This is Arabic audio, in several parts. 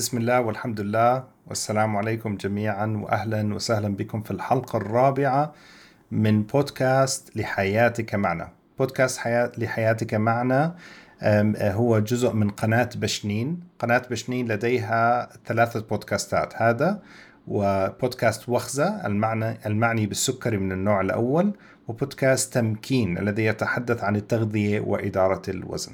بسم الله والحمد لله والسلام عليكم جميعا واهلا وسهلا بكم في الحلقة الرابعه من بودكاست لحياتك معنا. بودكاست حياة لحياتك معنا هو جزء من قناه بشنين، قناه بشنين لديها ثلاثة بودكاستات هذا وبودكاست وخزه المعنى المعني بالسكري من النوع الأول وبودكاست تمكين الذي يتحدث عن التغذيه واداره الوزن.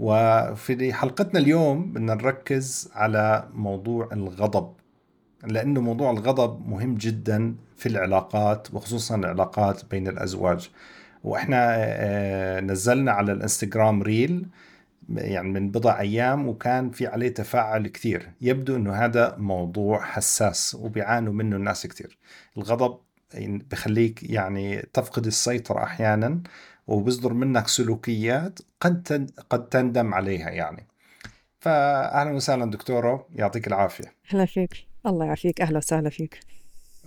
وفي حلقتنا اليوم بدنا نركز على موضوع الغضب لأنه موضوع الغضب مهم جدا في العلاقات وخصوصا العلاقات بين الأزواج. وإحنا آه، نزلنا على الإنستغرام ريل يعني من بضع أيام وكان في عليه تفاعل كثير. يبدو أنه هذا موضوع حساس وبيعانوا منه الناس كثير. الغضب بخليك يعني تفقد السيطرة أحيانا وبيصدر منك سلوكيات قد قد تندم عليها يعني. فاهلا وسهلا دكتوره يعطيك العافية. أهلا فيك. الله يعافيك. أهلا وسهلا فيك.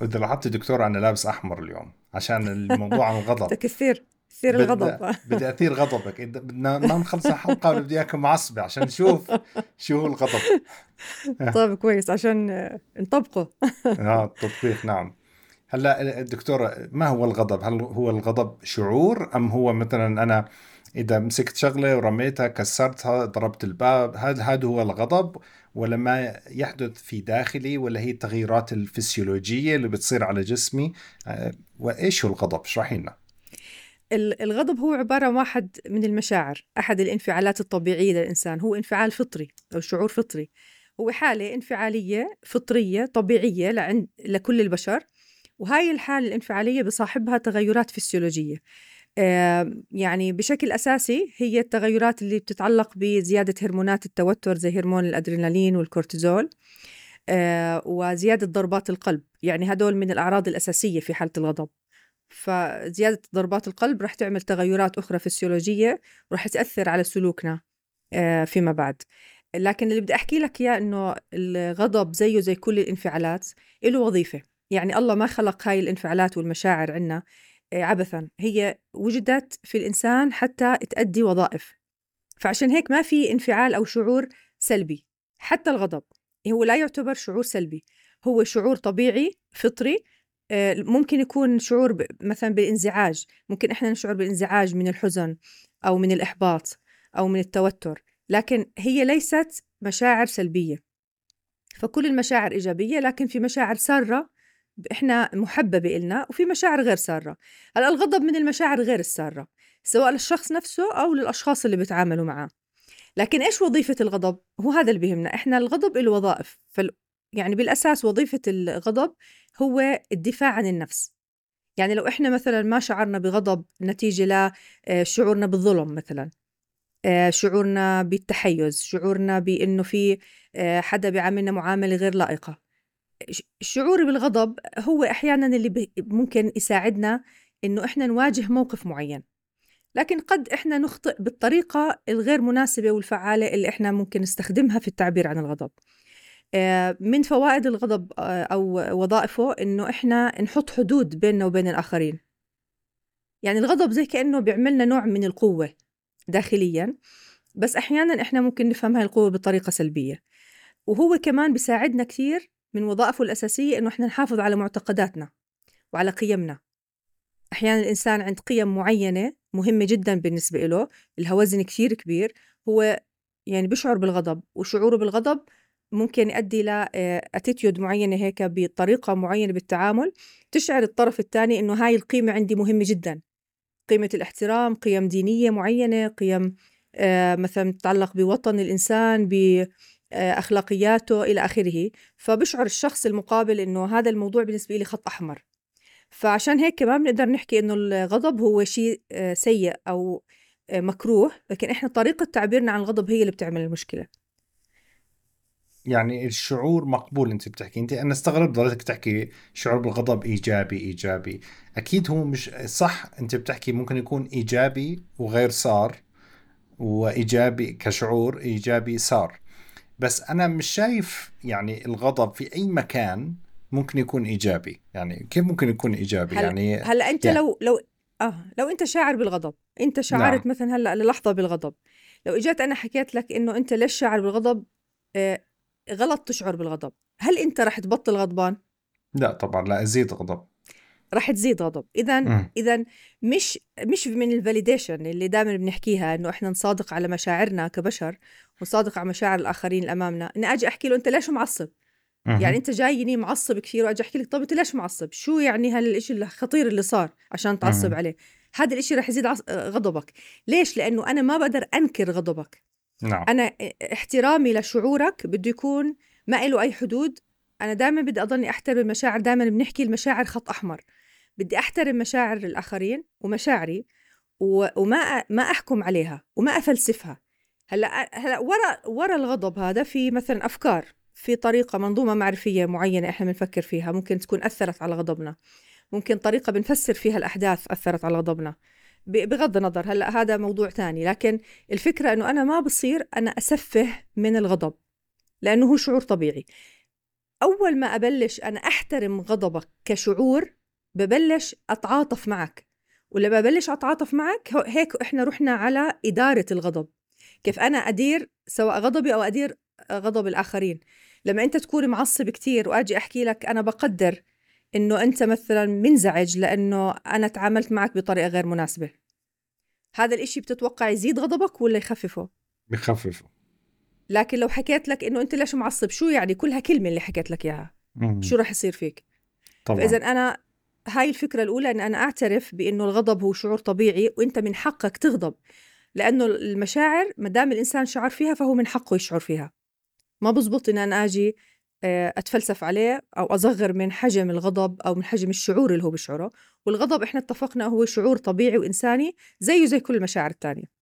وإذا لاحظت دكتوره أنا لابس أحمر اليوم عشان الموضوع عن الغضب كثير كثير الغضب بدي أثير غضبك. بدنا ما نخلص الحلقة بدي اياك معصبة عشان نشوف شو هو الغضب. طيب كويس عشان نطبقه آه التطبيق نعم. هلا دكتوره ما هو الغضب؟ هل هو الغضب شعور أم هو مثلا أنا إذا مسكت شغلة ورميتها كسرتها ضربت الباب هل هذا هو الغضب ولا ما يحدث في داخلي ولا هي التغييرات الفسيولوجية اللي بتصير على جسمي آه، وإيش هو الغضب؟ اشرحي لنا. الغضب هو عبارة عن واحد من المشاعر، أحد الانفعالات الطبيعية للإنسان، هو انفعال فطري أو شعور فطري. هو حالة انفعالية فطرية طبيعية لعند لكل البشر وهاي الحالة الانفعالية بصاحبها تغيرات فسيولوجية. يعني بشكل أساسي هي التغيرات اللي بتتعلق بزيادة هرمونات التوتر زي هرمون الأدرينالين والكورتيزول وزيادة ضربات القلب. يعني هدول من الأعراض الأساسية في حالة الغضب. فزيادة ضربات القلب رح تعمل تغيرات أخرى فسيولوجية ورح تأثر على سلوكنا فيما بعد. لكن اللي بدي أحكي لك إياه إنه الغضب زيه زي كل الانفعالات له وظيفة. يعني الله ما خلق هاي الانفعالات والمشاعر عنا آه، عبثا. هي وجدت في الإنسان حتى تأدي وظائف. فعشان هيك ما في انفعال أو شعور سلبي. حتى الغضب هو لا يعتبر شعور سلبي. هو شعور طبيعي فطري آه، ممكن يكون شعور مثلا بالإنزعاج. ممكن إحنا نشعر بالإنزعاج من الحزن أو من الإحباط أو من التوتر. لكن هي ليست مشاعر سلبية. فكل المشاعر إيجابية لكن في مشاعر سارة إحنا محببة إلنا وفي مشاعر غير سارة. هلأ الغضب من المشاعر غير السارة سواء للشخص نفسه أو للأشخاص اللي بيتعاملوا معاه. لكن إيش وظيفة الغضب؟ هو هذا اللي بيهمنا. إحنا الغضب له وظائف. فال... يعني بالأساس وظيفة الغضب هو الدفاع عن النفس. يعني لو إحنا مثلا ما شعرنا بغضب نتيجة لشعورنا بالظلم مثلا آه، شعورنا بالتحيز شعورنا بإنه في آه، حدا بيعاملنا معاملة غير لائقة. شعوري بالغضب هو أحيانا اللي ممكن يساعدنا إنه إحنا نواجه موقف معين. لكن قد إحنا نخطئ بالطريقة الغير مناسبة والفعالة اللي إحنا ممكن نستخدمها في التعبير عن الغضب. آه، من فوائد الغضب آه، أو وظائفه إنه إحنا نحط حدود بيننا وبين الآخرين. يعني الغضب زي كأنه بيعملنا نوع من القوة داخليا بس أحيانا إحنا ممكن نفهم هاي القوة بطريقة سلبية. وهو كمان بيساعدنا كثير من وظائفه الأساسية إنه إحنا نحافظ على معتقداتنا وعلى قيمنا. أحيانا الإنسان عند قيم معينة مهمة جدا بالنسبة له لها وزن كثير كبير هو يعني بشعر بالغضب وشعوره بالغضب ممكن يؤدي لاتيتيود معينة هيك بطريقة معينة بالتعامل. تشعر الطرف الثاني إنه هاي القيمة عندي مهمة جدا. قيمة الاحترام قيم دينية معينة قيم آه، مثلا تتعلق بوطن الإنسان آه، أخلاقياته إلى آخره. فبشعر الشخص المقابل إنه هذا الموضوع بالنسبة لي خط أحمر. فعشان هيك كمان بنقدر نحكي إنه الغضب هو شيء آه، سيء أو آه، مكروه. لكن إحنا طريقة تعبيرنا عن الغضب هي اللي بتعمل المشكلة. يعني الشعور مقبول أنت بتحكي. أنت أنا استغربت ضليتك تحكي شعور بالغضب إيجابي إيجابي. أكيد هو مش صح أنت بتحكي ممكن يكون إيجابي وغير صار وإيجابي كشعور إيجابي صار. بس أنا مش شايف يعني الغضب في أي مكان ممكن يكون إيجابي. يعني كيف ممكن يكون إيجابي؟ هل يعني هلا أنت يعني لو لو آه لو أنت شاعر بالغضب أنت شعرت نعم. مثلا هلأ للحظة بالغضب لو اجيت أنا حكيت لك إنه أنت ليش شاعر بالغضب آه غلط تشعر بالغضب هل أنت رح تبطل غضبان؟ لا طبعا لا أزيد غضب. رح تزيد غضب. اذا اذا مش مش من الفاليديشن اللي دائما بنحكيها إنه إحنا نصادق على مشاعرنا كبشر ونصادق على مشاعر الآخرين اللي امامنا إني أجي أحكي له أنت ليش معصب؟ يعني أنت جايني معصب كثير وأجي أحكي لك طب أنت ليش معصب؟ شو يعني هالشيء الخطير اللي صار عشان تعصب عليه؟ هذا الشيء رح يزيد غضبك. ليش؟ لأنه أنا ما بقدر أنكر غضبك. نعم. أنا احترامي لشعورك بده يكون ما له أي حدود. أنا دائما بدي أضلني أحترم المشاعر دائما بنحكي المشاعر خط أحمر. بدي أحترم مشاعر الآخرين ومشاعري وما ما أحكم عليها وما أفلسفها. هلأ هلأ ورا ورا الغضب هذا في مثلا أفكار في طريقة منظومة معرفية معينة إحنا بنفكر فيها ممكن تكون أثرت على غضبنا ممكن طريقة بنفسر فيها الأحداث أثرت على غضبنا. بغض النظر هلأ هذا موضوع تاني لكن الفكرة إنه أنا ما بصير أنا أسفه من الغضب لأنه هو شعور طبيعي. أول ما أبلش أنا أحترم غضبك كشعور ببلش أتعاطف معك. ولما ببلش أتعاطف معك هيك إحنا رحنا على إدارة الغضب. كيف أنا أدير سواء غضبي أو أدير غضب الآخرين. لما أنت تكون معصب كتير وأجي أحكي لك أنا بقدر إنه أنت مثلا منزعج لأنه أنا تعاملت معك بطريقة غير مناسبة. هذا الإشي بتتوقع يزيد غضبك ولا يخففه؟ بخففه. لكن لو حكيت لك إنه أنت ليش معصب شو يعني كلها كلمة اللي حكيت لك إياها؟ شو راح يصير فيك؟ طبعا. فاذا أنا هاي الفكرة الأولى إن أنا أعترف بإنه الغضب هو شعور طبيعي وإنت من حقك تغضب لأنه المشاعر ما دام الإنسان شعر فيها فهو من حقه يشعر فيها. ما بزبط إن أنا آجي آه، أتفلسف عليه أو أصغر من حجم الغضب أو من حجم الشعور اللي هو بيشعره. والغضب إحنا اتفقنا هو شعور طبيعي وإنساني زيه زي كل المشاعر الثانية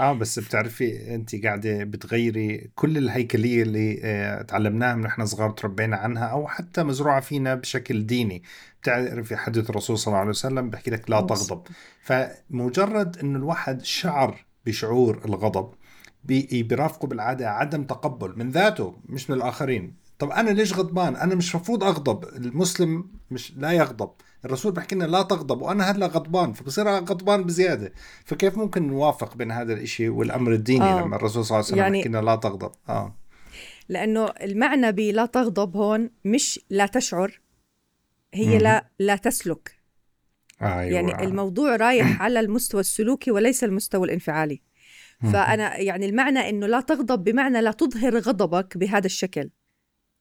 آه بس بتعرفي انت قاعدة بتغيري كل الهيكلية اللي آه تعلمناها من إحنا صغار تربينا عنها أو حتى مزروعة فينا بشكل ديني. بتعرفي حديث الرسول صلى الله عليه وسلم بحكي لك لا تغضب. فمجرد إنه الواحد شعر بشعور الغضب بيرافقه بالعادة عدم تقبل من ذاته مش من الآخرين. طب أنا ليش غضبان؟ أنا مش مفروض أغضب. المسلم مش لا يغضب. الرسول بحكي لنا لا تغضب وأنا هلا غضبان فبصير غضبان بزيادة. فكيف ممكن نوافق بين هذا الإشي والأمر الديني آه. لما الرسول صلى الله عليه وسلم يعني بحكي لنا لا تغضب؟ آه. لأنه المعنى بلا تغضب هون مش لا تشعر هي. لا لا تسلك. أيوة. يعني الموضوع رايح على المستوى السلوكي وليس المستوى الانفعالي. فأنا يعني المعنى إنه لا تغضب بمعنى لا تظهر غضبك بهذا الشكل.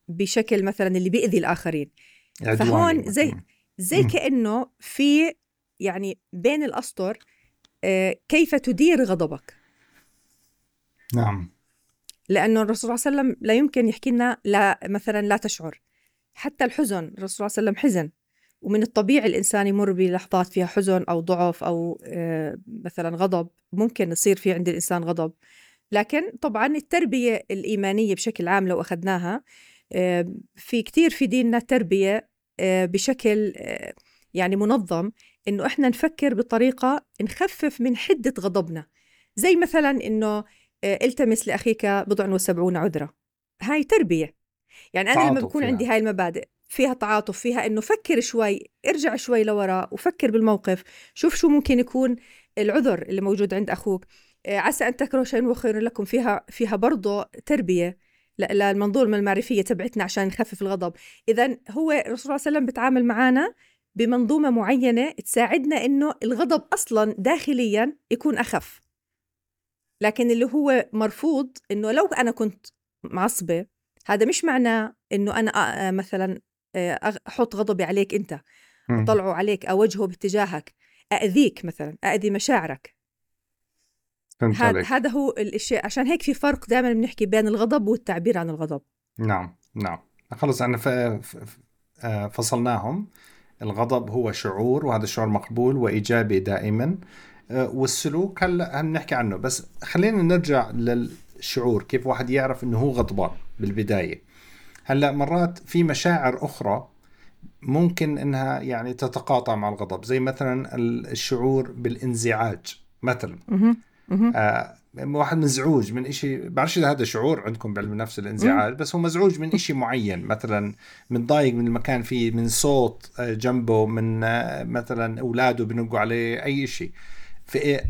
بشكل مثلا اللي بيأذي الآخرين. فهون زي زي كأنه في يعني بين الأسطر آه، كيف تدير غضبك. نعم. لأنه الرسول صلى الله عليه وسلم لا يمكن يحكي لنا لا مثلا لا تشعر. حتى الحزن الرسول صلى الله عليه وسلم حزن. ومن الطبيعي الإنسان يمر بلحظات فيها حزن أو ضعف أو آه، مثلا غضب. ممكن يصير في عند الإنسان غضب. لكن طبعا التربية الإيمانية بشكل عام لو أخذناها في كتير في ديننا تربية آه، بشكل يعني منظم إنه إحنا نفكر بطريقة نخفف من حدة غضبنا. زي مثلا إنه التمس لأخيك بضع وسبعون عذرة. هاي تربية. يعني أنا لما بكون عندي هاي المبادئ فيها تعاطف فيها إنه فكر شوي ارجع شوي لورا وفكر بالموقف. شوف شو ممكن يكون العذر اللي موجود عند أخوك. آه، عسى أن تكرهوا شيئا وخير لكم. فيها فيها برضه تربية. للمنظومه المعرفية تبعتنا عشان نخفف الغضب. إذا هو الرسول صلى الله عليه وسلم بتعامل معنا بمنظومة معينة تساعدنا إنه الغضب أصلا داخليا يكون أخف. لكن اللي هو مرفوض إنه لو أنا كنت معصبة هذا مش معناه إنه أنا آه، مثلا آه، أحط غضبي عليك أنت أطلعه عليك أوجهه باتجاهك اذيك مثلا اذي مشاعرك. هذا هذا هو الشيء عشان هيك في فرق دائما بنحكي بين الغضب والتعبير عن الغضب. نعم نعم. خلص أنا آه، فصلناهم. الغضب هو شعور وهذا الشعور مقبول وإيجابي دائما. آه، والسلوك هلا هنحكي عنه. بس خلينا نرجع للشعور كيف واحد يعرف إنه هو غضبان بالبداية. هلا مرات في مشاعر أخرى ممكن إنها يعني تتقاطع مع الغضب. زي مثلا الشعور بالانزعاج مثلا. آه واحد مزعوج من إشي بعرفش إذا هذا شعور عندكم بعلم النفس الانزعاج بس هو مزعوج من إشي معين مثلا متضايق من المكان فيه من صوت آه، جنبه من آه، مثلا أولاده بنقوا عليه أي شيء في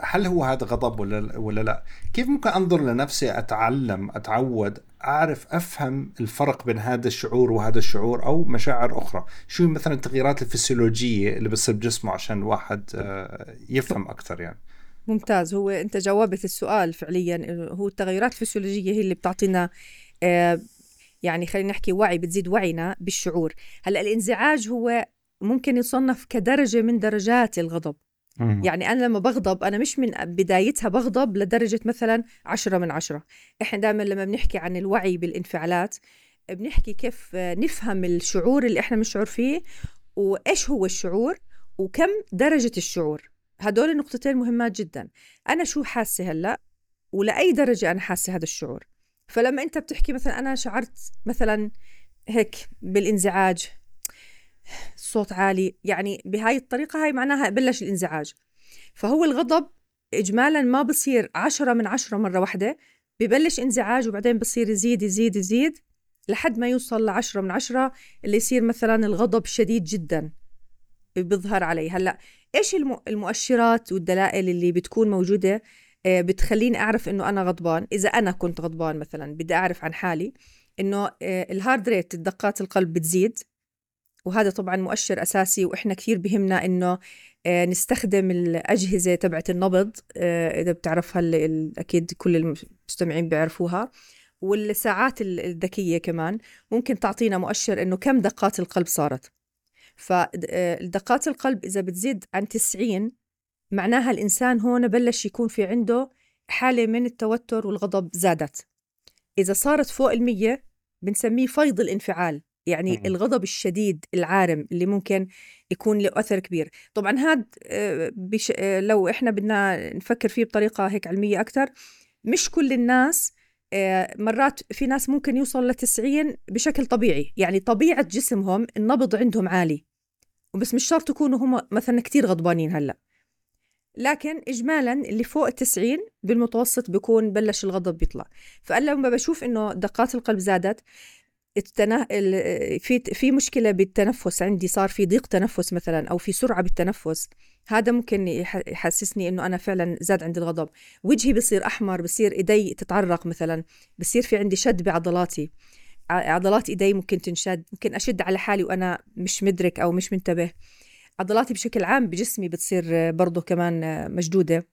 هل هو هذا غضب ولا ولا لا؟ كيف ممكن أنظر لنفسي أتعلم أتعود أعرف أفهم الفرق بين هذا الشعور وهذا الشعور أو مشاعر أخرى؟ شو مثلا التغييرات الفسيولوجية اللي بتصير بجسمه عشان الواحد آه، يفهم أكثر يعني؟ ممتاز. هو أنت جاوبت السؤال فعليا هو التغيرات الفسيولوجية هي اللي بتعطينا آه، يعني خلينا نحكي وعي بتزيد وعينا بالشعور. هلأ الإنزعاج هو ممكن يصنف كدرجة من درجات الغضب. يعني أنا لما بغضب أنا مش من بدايتها بغضب لدرجة مثلا عشرة من عشرة. إحنا دائما لما بنحكي عن الوعي بالانفعالات بنحكي كيف نفهم الشعور اللي إحنا بنشعر فيه وإيش هو الشعور وكم درجة الشعور. هدول النقطتين مهمات جدا. أنا شو حاسة هلأ؟ ولأي درجة أنا حاسة هذا الشعور؟ فلما أنت بتحكي مثلا أنا شعرت مثلا هيك بالإنزعاج صوت عالي يعني بهاي الطريقة هاي معناها بلش الإنزعاج. فهو الغضب إجمالا ما بصير عشرة من عشرة مرة واحدة ببلش إنزعاج وبعدين بصير يزيد يزيد يزيد لحد ما يوصل لعشرة من عشرة اللي يصير مثلا الغضب شديد جدا. بيظهر علي هلأ إيش المؤشرات والدلائل اللي بتكون موجودة؟ آه، بتخليني أعرف إنه أنا غضبان. إذا أنا كنت غضبان مثلا بدي أعرف عن حالي إنه الهارد ريت دقات القلب بتزيد وهذا طبعا مؤشر أساسي وإحنا كثير بهمنا إنه آه، نستخدم الأجهزة تبعت النبض آه، إذا بتعرفها أكيد كل المستمعين بيعرفوها والساعات الذكية كمان. ممكن تعطينا مؤشر إنه كم دقات القلب صارت. فدقات آه، القلب إذا بتزيد عن 90 معناها الإنسان هون بلش يكون في عنده حالة من التوتر والغضب زادت. إذا صارت فوق المية بنسميه فيض الانفعال يعني م. الغضب الشديد العارم اللي ممكن يكون له أثر كبير. طبعا هذا آه، بش... آه، لو إحنا بدنا نفكر فيه بطريقة هيك علمية أكثر مش كل الناس مرات في ناس ممكن يوصل ل 90 بشكل طبيعي. يعني طبيعة جسمهم النبض عندهم عالي. وبس مش شرط يكونوا هم مثلا كتير غضبانين هلأ. لكن اجمالا اللي فوق التسعين بالمتوسط بيكون بلش الغضب بيطلع فانا لما بشوف إنه دقات القلب زادت التنا... في في مشكلة بالتنفس عندي صار في ضيق تنفس مثلا أو في سرعة بالتنفس. هذا ممكن يحسسني إنه أنا فعلا زاد عندي الغضب. وجهي بصير أحمر بصير إيدي تتعرق مثلا بصير في عندي شد بعضلاتي. عضلات إيدي ممكن تنشد ممكن أشد على حالي وأنا مش مدرك أو مش منتبه. عضلاتي بشكل عام بجسمي بتصير برضه كمان مشدودة.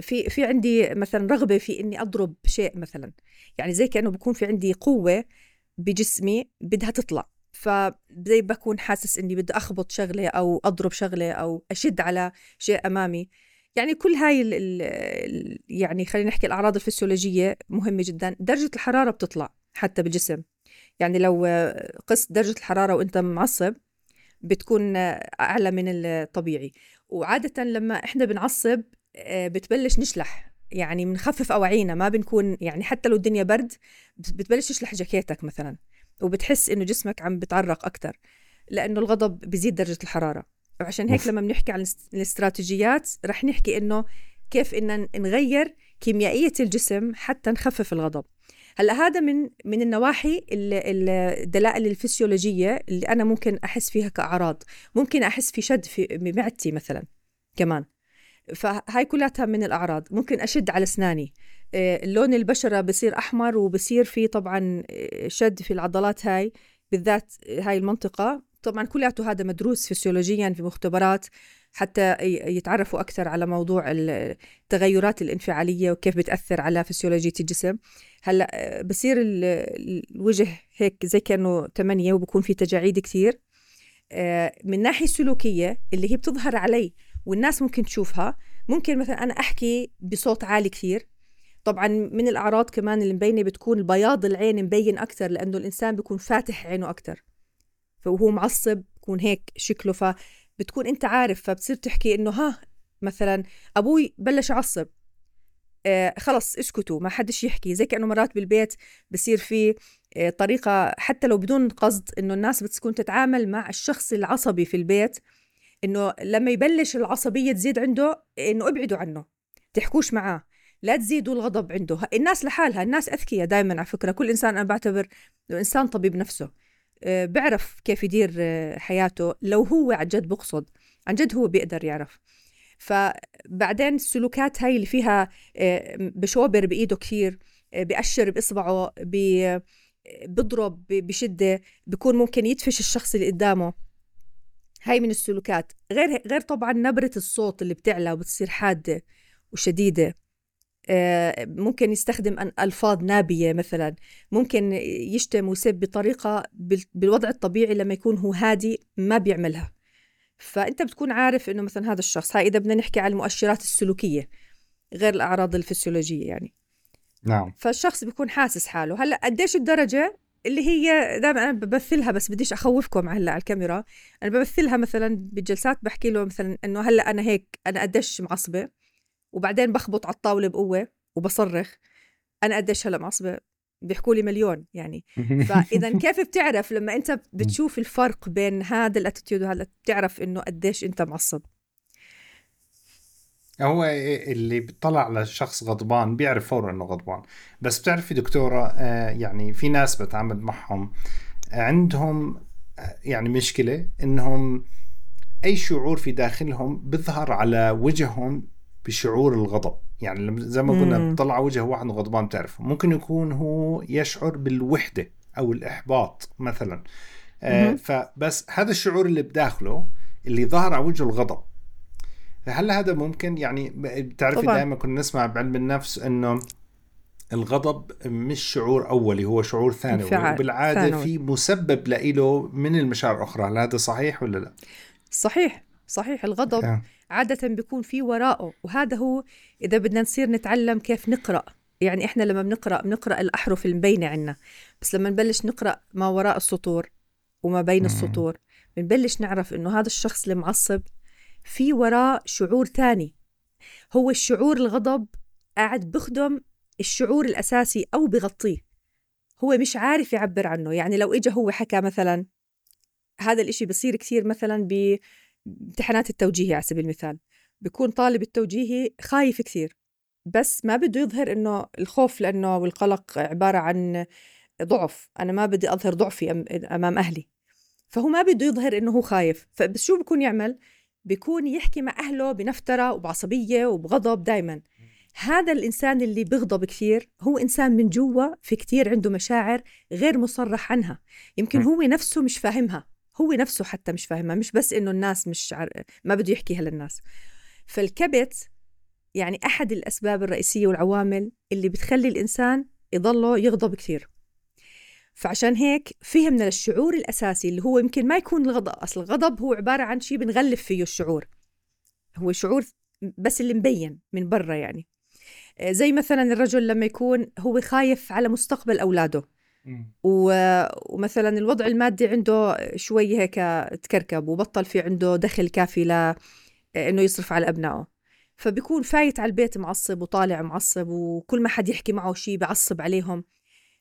في في عندي مثلا رغبة في إني أضرب شيء مثلا. يعني زي كأنه بكون في عندي قوة بجسمي بدها تطلع. فزي بكون حاسس إني بدي أخبط شغلة أو أضرب شغلة أو أشد على شيء أمامي. يعني كل هاي ال ال يعني خلينا نحكي الأعراض الفسيولوجية مهمة جدا. درجة الحرارة بتطلع. حتى بالجسم. يعني لو قست درجة الحرارة وأنت معصب بتكون أعلى من الطبيعي. وعادة لما إحنا بنعصب آه، بتبلش نشلح. يعني بنخفف أواعينا ما بنكون يعني حتى لو الدنيا برد بتبلش تشلح جاكيتك مثلا. وبتحس إنه جسمك عم بتعرق أكتر لأنه الغضب بزيد درجة الحرارة. وعشان هيك لما بنحكي عن الاستراتيجيات رح نحكي إنه كيف إن نغير كيميائية الجسم حتى نخفف الغضب. هلأ هذا من من النواحي الدلائل الفسيولوجية اللي أنا ممكن أحس فيها كأعراض. ممكن أحس في شد في معدتي مثلا كمان. فهاي كلها من الأعراض. ممكن أشد على أسناني. آه، لون البشرة بصير أحمر وبصير في طبعا آه، شد في العضلات هاي. بالذات هاي المنطقة. طبعا كلياته هذا مدروس فسيولوجيا في مختبرات حتى يتعرفوا أكثر على موضوع التغيرات الانفعالية وكيف بتأثر على فسيولوجية الجسم. هلأ آه، بصير الوجه هيك زي كأنه ثمانية وبكون في تجاعيد كثير من ناحية سلوكية اللي هي بتظهر علي والناس ممكن تشوفها ممكن مثلا أنا أحكي بصوت عالي كثير طبعا من الأعراض كمان اللي مبينة بتكون بياض العين مبين أكثر لأنه الإنسان بيكون فاتح عينه أكثر فهو معصب بكون هيك شكله فبتكون أنت عارف فبتصير تحكي إنه ها مثلا أبوي بلش يعصب. آه خلص اسكتوا ما حدش يحكي زي كأنه مرات بالبيت بصير في آه طريقة حتى لو بدون قصد إنه الناس بتكون تتعامل مع الشخص العصبي في البيت إنه لما يبلش العصبية تزيد عنده إنه ابعدوا عنه تحكوش معاه لا تزيدوا الغضب عنده. الناس لحالها الناس أذكياء دائما على فكرة كل إنسان أنا بعتبر انه إنسان طبيب نفسه. آه، بيعرف كيف يدير آه، حياته. لو هو عن جد بقصد عن جد هو بيقدر يعرف. فبعدين السلوكات هاي اللي فيها آه، بشوبر بإيده كثير بأشر بإصبعه بضرب بشدة بيكون ممكن يدفش الشخص اللي قدامه. هاي من السلوكات. غير غير طبعا نبرة الصوت اللي بتعلى وبتصير حادة وشديدة. ممكن يستخدم ألفاظ نابية مثلا. ممكن يشتم ويسب بطريقة بالوضع الطبيعي لما يكون هو هادي ما بيعملها. فأنت بتكون عارف إنه مثلا هذا الشخص هاي إذا بدنا نحكي على المؤشرات السلوكية غير الأعراض الفسيولوجية يعني. نعم. فالشخص بيكون حاسس حاله. هلأ قديش الدرجة اللي هي دائما أنا ببثلها بس بديش أخوفكم هلأ على الكاميرا. أنا ببثلها مثلا بالجلسات بحكي له مثلا إنه هلأ أنا هيك أنا قديش معصبة. وبعدين بخبط على الطاولة بقوة وبصرخ. أنا قديش هلأ معصبة؟ بيحكوا لي مليون يعني. فإذا كيف بتعرف لما أنت بتشوف الفرق بين هذا الاتيتيود وهذا بتعرف إنه قديش أنت معصب؟ هو اللي بيطلع على شخص غضبان بيعرف فورا إنه غضبان. بس بتعرفي دكتورة آه، يعني في ناس بتعامل معهم عندهم آه، يعني مشكلة إنهم أي شعور في داخلهم بيظهر على وجههم بشعور الغضب. يعني زي ما قلنا بتطلع وجه واحد غضبان بتعرفه. ممكن يكون هو يشعر بالوحدة أو الإحباط مثلا. آه فبس هذا الشعور اللي بداخله اللي ظهر على وجهه الغضب. فهل هذا ممكن؟ يعني بتعرفي دائما كنا نسمع بعلم النفس إنه الغضب مش شعور أولي هو شعور ثانوي. وبالعاده ثانوي. في مسبب له من المشاعر الأخرى. هل هذا صحيح ولا لا؟ صحيح صحيح. الغضب آه. عادة بيكون في وراءه وهذا هو إذا بدنا نصير نتعلم كيف نقرأ. يعني إحنا لما بنقرأ بنقرأ الأحرف المبينة عنا. بس لما نبلش نقرأ ما وراء السطور وما بين السطور بنبلش نعرف إنه هذا الشخص المعصب في وراه شعور ثاني. هو الشعور الغضب قاعد بخدم الشعور الأساسي أو بغطيه هو مش عارف يعبر عنه. يعني لو إجا هو حكى مثلا هذا الإشي بصير كثير مثلا بامتحانات التوجيهي على سبيل المثال بيكون طالب التوجيهي خايف كثير بس ما بده يظهر إنه الخوف لأنه والقلق عبارة عن ضعف أنا ما بدي أظهر ضعفي أمام أهلي. فهو ما بده يظهر إنه هو خايف فبس شو بكون يعمل؟ بيكون يحكي مع أهله بنفترة وبعصبية وبغضب دايما. هذا الإنسان اللي بيغضب كثير هو إنسان من جوا في كثير عنده مشاعر غير مصرح عنها يمكن هو نفسه مش فاهمها. هو نفسه حتى مش فاهمها مش بس إنه الناس مش عر... ما بده يحكيها للناس فالكبت يعني أحد الأسباب الرئيسية والعوامل اللي بتخلي الإنسان يضله يغضب كثير فعشان هيك فهمنا للشعور الأساسي اللي هو يمكن ما يكون الغضب أصل الغضب هو عبارة عن شيء بنغلف فيه الشعور. هو شعور بس اللي مبين من برا يعني. آه، زي مثلا الرجل لما يكون هو خايف على مستقبل أولاده. ومثلا الوضع المادي عنده شوي هيك تكركب وبطل في عنده دخل كافي ل إنه يصرف على أبنائه. فبيكون فايت على البيت معصب وطالع معصب وكل ما حد يحكي معه شيء بعصب عليهم.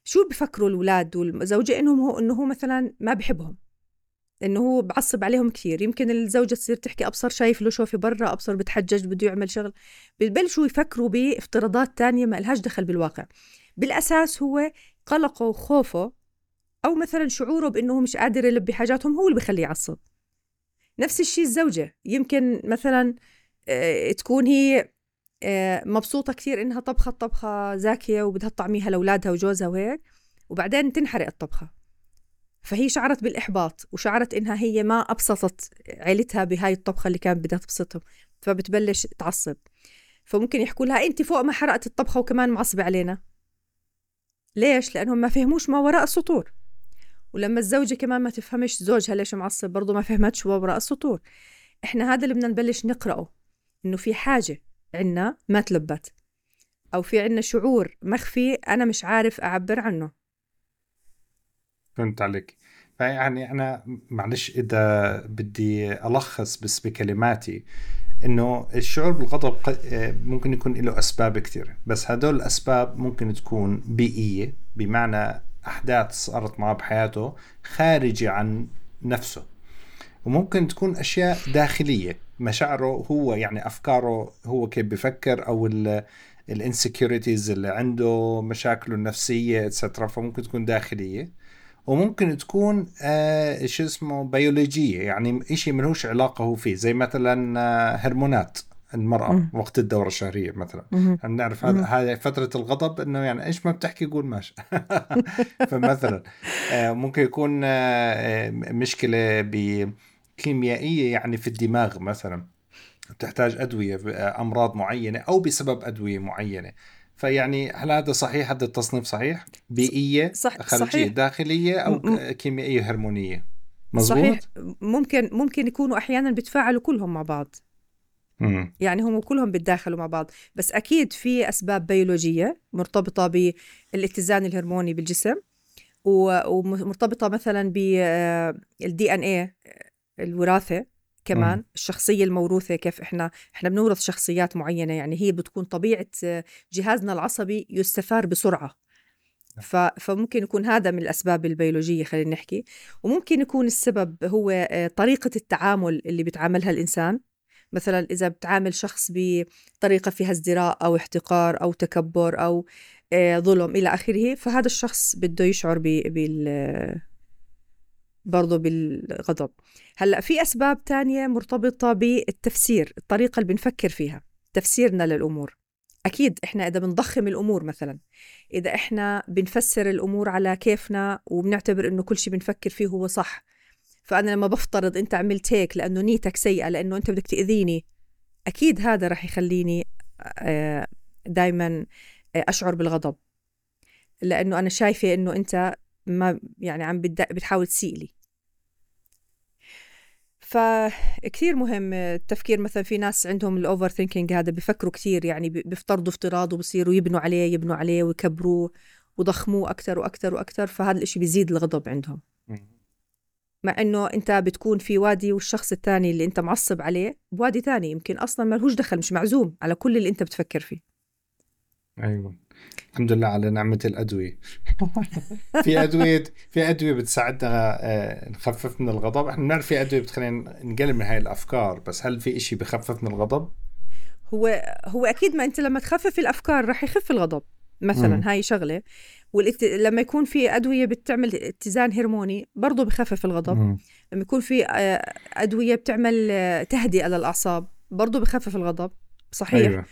شو بفكروا الأولاد والزوجة؟ إنهم هو إنه هو مثلا ما بحبهم. إنه هو بعصب عليهم كثير. يمكن الزوجة تصير تحكي أبصر شايف له شوفي برا أبصر بتحجج بده يعمل شغل. ببلشوا يفكروا بافتراضات تانية ما لهاش دخل بالواقع. بالأساس هو قلقه وخوفه أو مثلا شعوره بإنه هو مش قادر يلبي حاجاتهم هو اللي بخليه يعصب. نفس الشيء الزوجة يمكن مثلا آه، تكون هي آه، مبسوطة كثير إنها طبخت طبخة زاكية وبدها تطعميها لأولادها وجوزها وهيك وبعدين تنحرق الطبخة. فهي شعرت بالإحباط وشعرت إنها هي ما أبسطت عيلتها بهاي الطبخة اللي كانت بدها تبسطهم فبتبلش تعصب. فممكن يحكوا لها أنت فوق ما حرقت الطبخة وكمان معصبة علينا. ليش؟ لأنهم ما فهموش ما وراء السطور. ولما الزوجة كمان ما تفهمش زوجها ليش معصب برضه ما فهمتش ما وراء السطور. إحنا هذا اللي بدنا نبلش نقرأه إنه في حاجة عنا ما تلبت أو في عنا شعور مخفي أنا مش عارف أعبر عنه. فهمت عليك. فيعني أنا معلش إذا بدي ألخص بس بكلماتي. إنه الشعور بالغضب ممكن يكون له أسباب كثيرة بس هدول الأسباب ممكن تكون بيئية بمعنى أحداث صارت معه بحياته خارجة عن نفسه. وممكن تكون أشياء داخلية مشاعره هو يعني أفكاره هو كيف بفكر أو الانسكيورتيز اللي عنده مشاكله النفسية اتسترا فممكن تكون داخلية. وممكن تكون آه شو اسمه بيولوجية يعني شيء ملوش علاقة هو فيه زي مثلا آه هرمونات المرأة مم. وقت الدورة الشهرية مثلا مهم. نعرف مم. هذا هذه فترة الغضب إنه يعني إيش ما بتحكي قول ماشي فمثلا آه، ممكن يكون آه، مشكلة بكيميائية يعني في الدماغ مثلا بتحتاج أدوية آه، أمراض معينة أو بسبب أدوية معينة فيعني هل هذا صحيح؟ هذا التصنيف صحيح؟ بيئية صح- خارجية صحيح. داخلية أو م- م- كيميائية هرمونية؟ مزبوط صحيح. ممكن ممكن يكونوا أحيانا بيتفاعلوا كلهم مع بعض. مم. يعني هم كلهم بيتداخلوا مع بعض. بس أكيد في أسباب بيولوجية مرتبطة بالاتزان الهرموني بالجسم ومرتبطة مثلا بالدي إن اي الوراثة. كمان مم. الشخصية الموروثة كيف إحنا إحنا بنورث شخصيات معينة يعني هي بتكون طبيعة آه، جهازنا العصبي يستثار بسرعة. ف... فممكن يكون هذا من الأسباب البيولوجية خلينا نحكي. وممكن يكون السبب هو آه، طريقة التعامل اللي بيتعاملها الإنسان. مثلا إذا بتعامل شخص بطريقة فيها ازدراء أو احتقار أو تكبر أو آه، ظلم إلى آخره فهذا الشخص بده يشعر ب... بال برضه بالغضب. هلأ في أسباب تانية مرتبطة بالتفسير الطريقة اللي بنفكر فيها تفسيرنا للأمور. أكيد إحنا إذا بنضخم الأمور مثلا إذا إحنا بنفسر الأمور على كيفنا وبنعتبر إنه كل شيء بنفكر فيه هو صح فأنا لما بفترض أنت عملت هيك لأنه نيتك سيئة لأنه أنت بدك تأذيني أكيد هذا رح يخليني دائما أشعر بالغضب. لأنه أنا شايفة إنه أنت ما يعني عم بتحاول تسيء لي. فكثير مهم التفكير. مثلا في ناس عندهم ال overthinking هذا بيفكروا كثير يعني بي- بيفترضوا افتراض وبصيروا يبنوا عليه يبنوا عليه ويكبروه وضخموه أكثر وأكثر وأكثر فهذا الإشي بيزيد الغضب عندهم. مع إنه أنت بتكون في وادي والشخص الثاني اللي أنت معصب عليه بوادي ثاني يمكن أصلا ما لهوش دخل مش معزوم على كل اللي أنت بتفكر فيه. أيوه. الحمد لله على نعمة الأدوية في أدوية في أدوية بتساعدنا آه، نخفف من الغضب إحنا بنعرف في أدوية بتخلينا نقلل من هاي الأفكار بس هل في إشي بخفف من الغضب؟ هو هو أكيد ما أنت لما تخفف الأفكار رح يخف الغضب مثلا مم. هاي شغلة والات... لما يكون في أدوية بتعمل اتزان هرموني برضه بخفف الغضب مم. لما يكون في آه، أدوية بتعمل آه، تهدئة للأعصاب برضه بخفف الغضب صحيح أيوة.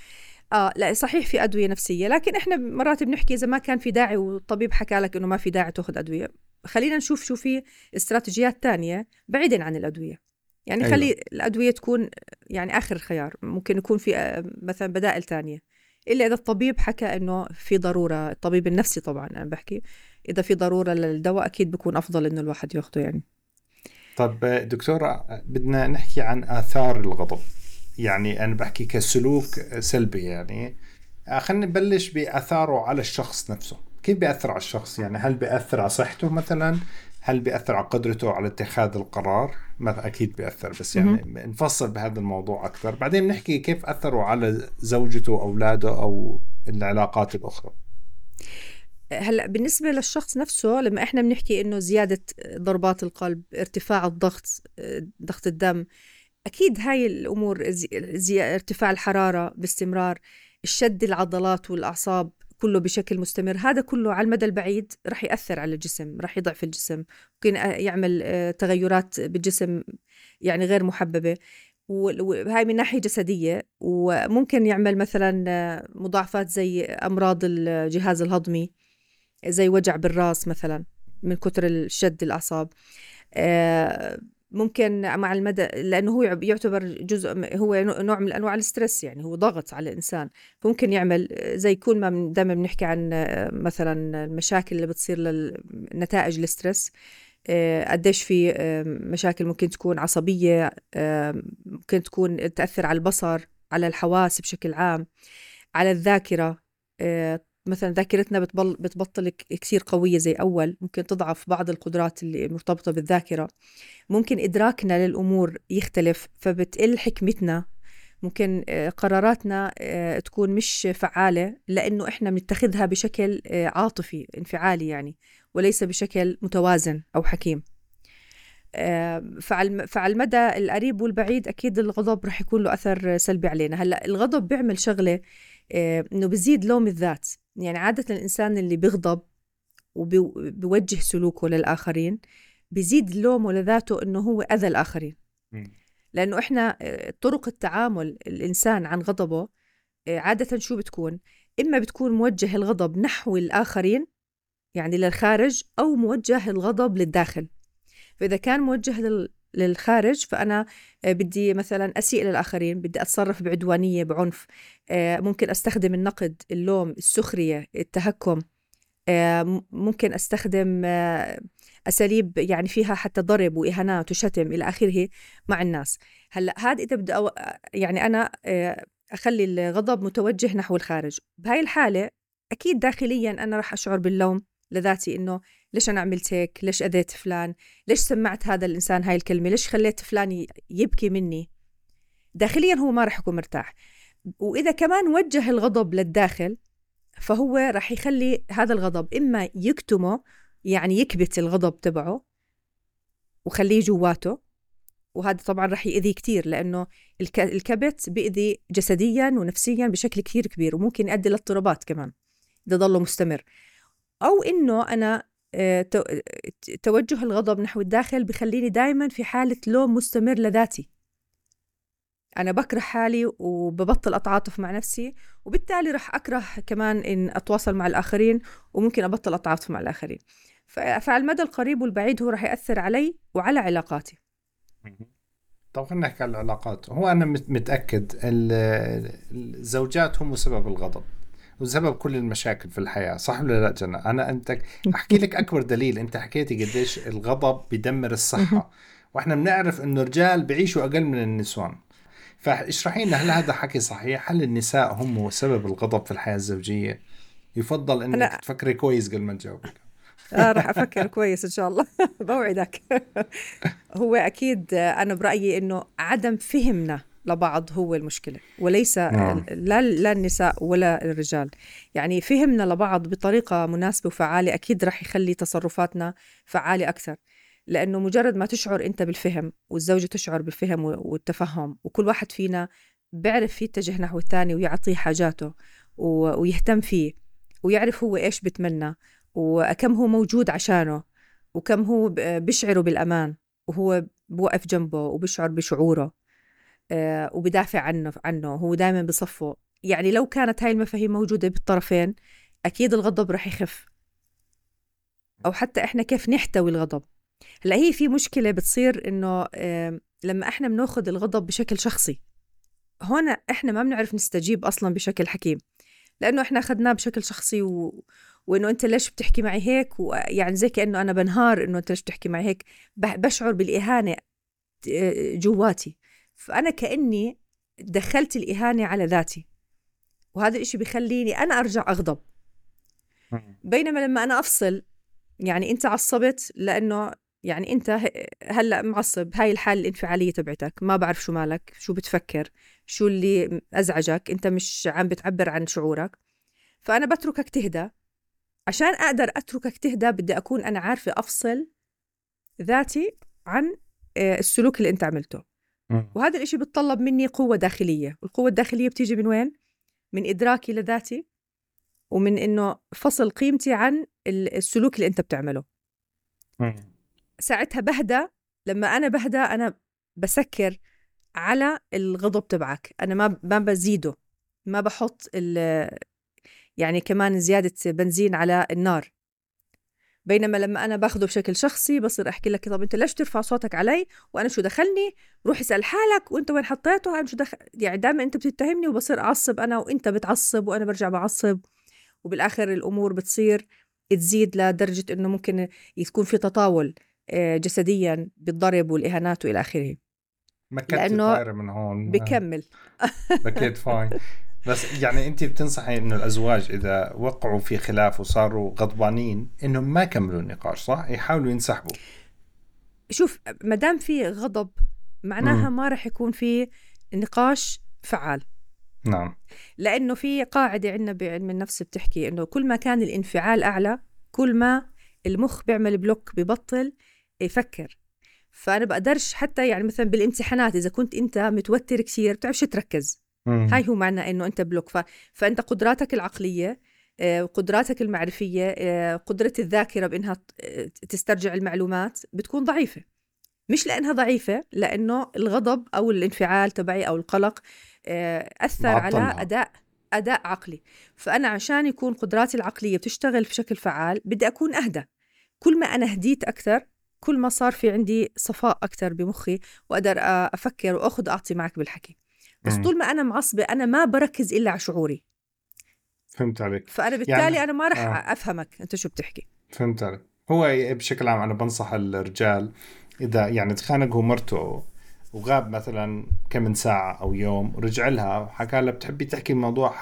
آه لا صحيح في أدوية نفسية لكن إحنا مرات بنحكي إذا ما كان في داعي والطبيب حكى لك إنه ما في داعي تأخذ أدوية. خلينا نشوف شو في استراتيجيات تانية بعيدا عن الأدوية. يعني أيوة. خلي الأدوية تكون يعني آخر خيار ممكن يكون في آه، مثلا بدائل تانية. إلا إذا الطبيب حكى إنه في ضرورة الطبيب النفسي طبعا أنا بحكي إذا في ضرورة للدواء أكيد بكون أفضل إنه الواحد ياخده يعني. طب آه، دكتورة بدنا نحكي عن آثار الغضب. يعني أنا بحكي كسلوك سلبي يعني. آه، خلينا نبلش بآثاره على الشخص نفسه. كيف بيأثر على الشخص؟ يعني هل بيأثر على صحته مثلا؟ هل بيأثر على قدرته على اتخاذ القرار؟ ما أكيد بيأثر بس يعني نفصل بهذا الموضوع أكثر. بعدين نحكي كيف أثروا على زوجته أولاده أو العلاقات الأخرى. هلأ بالنسبة للشخص نفسه لما إحنا بنحكي إنه زيادة ضربات القلب ارتفاع الضغط ضغط الدم أكيد هاي الأمور زي ارتفاع الحرارة باستمرار الشد العضلات والأعصاب كله بشكل مستمر هذا كله على المدى البعيد رح يأثر على الجسم رح يضعف الجسم ممكن يعمل آه، تغيرات بالجسم يعني غير محببة و- وهاي من ناحية جسدية وممكن يعمل مثلا آه، مضاعفات زي أمراض الجهاز الهضمي زي وجع بالرأس مثلا من كتر الشد الأعصاب آه، ممكن مع المدى لأنه هو يعتبر جزء هو نوع من أنواع ال stress يعني هو ضغط على الإنسان. فممكن يعمل زي كل ما دائما بنحكي عن مثلا المشاكل اللي بتصير لنتائج ال stress. آه، قديش في مشاكل ممكن تكون عصبية ممكن تكون تأثر على البصر على الحواس بشكل عام على الذاكرة. آه، مثلا ذاكرتنا بتبل بتبطل كثير قوية زي أول ممكن تضعف بعض القدرات اللي مرتبطة بالذاكرة. ممكن إدراكنا للأمور يختلف فبتقل حكمتنا. ممكن آه، قراراتنا آه، تكون مش فعالة لأنه إحنا بنتخذها بشكل آه، عاطفي انفعالي يعني وليس بشكل متوازن أو حكيم. فعلى المدى القريب والبعيد أكيد الغضب رح يكون له أثر سلبي علينا. هلأ الغضب بيعمل شغلة آه، إنه بزيد لوم الذات. يعني عادة الإنسان اللي بيغضب وبيوجه سلوكه للآخرين بيزيد لومه لذاته إنه هو أذى الآخرين. لأنه إحنا آه، طرق التعامل الإنسان عن غضبه آه، عادة شو بتكون إما بتكون موجه الغضب نحو الآخرين يعني للخارج أو موجه الغضب للداخل فإذا كان موجه. للخارج فأنا آه، بدي مثلا أسيء للآخرين بدي أتصرف بعدوانية بعنف ممكن أستخدم النقد اللوم السخرية التهكم ممكن أستخدم أساليب يعني فيها حتى ضرب وإهانات وشتم إلى آخره مع الناس. هلأ هذا إذا بدي أو يعني أنا آه، أخلي الغضب متوجه نحو الخارج. بهاي الحالة أكيد داخليا أنا راح أشعر باللوم لذاتي إنه ليش أنا عملت هيك؟ ليش أذيت فلان؟ ليش سمعت هذا الإنسان هاي الكلمة؟ ليش خليت فلان يبكي مني؟ داخليا هو ما راح يكون مرتاح. وإذا كمان وجه الغضب للداخل فهو راح يخلي هذا الغضب إما يكتمه يعني يكبت الغضب تبعه وخليه جواته. وهذا طبعا رح يأذيه كتير لأنه الكبت بيأذي جسديا ونفسيا بشكل كتير كبير وممكن يؤدي لاضطرابات كمان إذا ضله مستمر. أو إنه أنا توجه الغضب نحو الداخل بخليني دائما في حالة لوم مستمر لذاتي. أنا بكره حالي وببطل أتعاطف مع نفسي وبالتالي رح أكره كمان إن أتواصل مع الآخرين وممكن أبطل أتعاطف مع الآخرين. فعلى المدى القريب والبعيد هو راح يأثر علي وعلى علاقاتي. طب خلينا نحكي عن العلاقات. هو أنا متأكد الزوجات هم سبب الغضب. وسبب كل المشاكل في الحياة صح ولا لا جنى؟ أنا أنت أحكي لك أكبر دليل أنت حكيتي قديش الغضب بدمر الصحة. وإحنا بنعرف إنه الرجال بيعيشوا أقل من النسوان. فاشرحي لنا هل هذا حكي صحيح؟ هل النساء هم سبب الغضب في الحياة الزوجية؟ يفضل إنك أنا... تفكري كويس قبل ما تجاوبي آه راح أفكر كويس إن شاء الله. بوعدك. هو أكيد أنا برأيي إنه عدم فهمنا لبعض هو المشكلة وليس نعم. لا لا النساء ولا الرجال. يعني فهمنا لبعض بطريقة مناسبة وفعالة أكيد راح يخلي تصرفاتنا فعالة أكثر. لأنه مجرد ما تشعر أنت بالفهم والزوجة تشعر بالفهم والتفهم وكل واحد فينا بيعرف يتجه نحو الثاني ويعطيه حاجاته ويهتم فيه ويعرف هو إيش بتمنى وكم هو موجود عشانه وكم هو بيشعره بالأمان وهو بوقف جنبه وبيشعر بشعوره. وبدافع عنه عنه. هو دائما بصفه يعني لو كانت هاي المفاهيم موجودة بالطرفين أكيد الغضب رح يخف. أو حتى إحنا كيف نحتوي الغضب. هلأ هي في مشكلة بتصير إنه لما إحنا بناخذ الغضب بشكل شخصي. هون إحنا ما بنعرف نستجيب أصلا بشكل حكيم. لأنه إحنا أخذناه بشكل شخصي و... وإنه أنت ليش بتحكي معي هيك؟ ويعني زي كأنه أنا بنهار إنه أنت ليش بتحكي معي هيك. بشعر بالإهانة جواتي. فأنا كأني دخلت الإهانة على ذاتي. وهذا الإشي بخليني أنا أرجع أغضب. بينما لما أنا أفصل يعني أنت عصبت لأنه يعني أنت هلأ معصب هاي الحالة الانفعالية تبعتك ما بعرف شو مالك شو بتفكر شو اللي أزعجك أنت مش عم بتعبر عن شعورك. فأنا بتركك تهدى. عشان أقدر أتركك تهدى بدي أكون أنا عارفة أفصل ذاتي عن آه، السلوك اللي أنت عملته. وهذا الإشي بتطلب مني قوة داخلية والقوة الداخلية بتيجي من وين؟ من إدراكي لذاتي ومن إنه فصل قيمتي عن السلوك اللي أنت بتعمله. ساعتها بهدى لما أنا بهدى أنا بسكر على الغضب تبعك. أنا ما ما بزيده ما بحط يعني كمان زيادة بنزين على النار. بينما لما أنا باخده بشكل شخصي بصير أحكي لك طب أنت ليش ترفع صوتك علي؟ وأنا شو دخلني؟ روح اسأل حالك وأنت وين حطيته؟ أنا شو دخل يعني دائما أنت بتتهمني وبصير أعصب أنا وأنت بتعصب وأنا برجع بعصب. وبالآخر الأمور بتصير تزيد لدرجة إنه ممكن يكون في تطاول آه، جسديا بالضرب والإهانات وإلى آخره. لأنه من هون. بكمل. بكيت fine بس يعني انت بتنصحي انه الازواج اذا وقعوا في خلاف وصاروا غضبانين انهم ما يكملوا النقاش صح؟ يحاولوا ينسحبوا. شوف ما دام في غضب معناها. ما راح يكون في نقاش فعال. نعم. لأنه في قاعدة عندنا بعلم النفس بتحكي إنه كل ما كان الانفعال أعلى كل ما المخ بيعمل block ببطل يفكر. فأنا بقدرش حتى يعني مثلا بالامتحانات إذا كنت أنت متوتر كثير بتعرفش تركز. هاي هو معنى إنه أنت بلوك. ف... فأنت قدراتك العقلية آه، قدراتك المعرفية آه، قدرة الذاكرة بإنها تسترجع المعلومات بتكون ضعيفة. مش لأنها ضعيفة لأنه الغضب أو الانفعال تبعي أو القلق آه، أثر على معطلها. أداء أداء عقلي. فأنا عشان يكون قدراتي العقلية بتشتغل بشكل فعال بدي أكون أهدى. كل ما أنا هديت أكثر كل ما صار في عندي صفاء أكثر بمخي وأقدر آه، أفكر وأخذ أعطي معك بالحكي. بس. طول ما أنا معصبة أنا ما بركز إلا على شعوري. فهمت عليك. فأنا بالتالي يعني- أنا ما رح آه. أفهمك أنت شو بتحكي. فهمت عليك. هو بشكل عام أنا بنصح الرجال إذا يعني تخانق هو مرته وغاب مثلا كم من ساعة أو يوم ورجع لها وحكى لها بتحبي تحكي الموضوع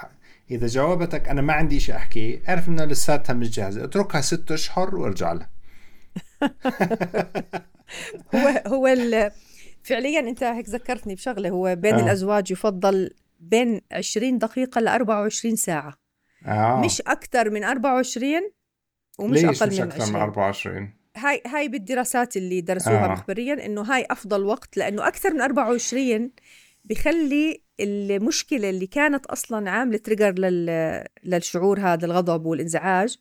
إذا جاوبتك أنا ما عندي شيء أحكي اعرف إنه لساتها مش جاهزة اتركها ست أشهر وارجع لها. هو هو ال- فعليا أنت هيك ذكرتني بشغلة هو بين آه. الأزواج يفضل بين 20 دقيقة ل 24 ساعة آه. مش أكثر من 24 ومش ليش أقل مش من أكثر 20 من 24 هاي هاي بالدراسات اللي درسوها آه. آه. مخبريا إنه هاي أفضل وقت لأنه أكثر من 24 بخلي المشكلة اللي كانت أصلا عاملة تريجر لل... للشعور هذا الغضب والإنزعاج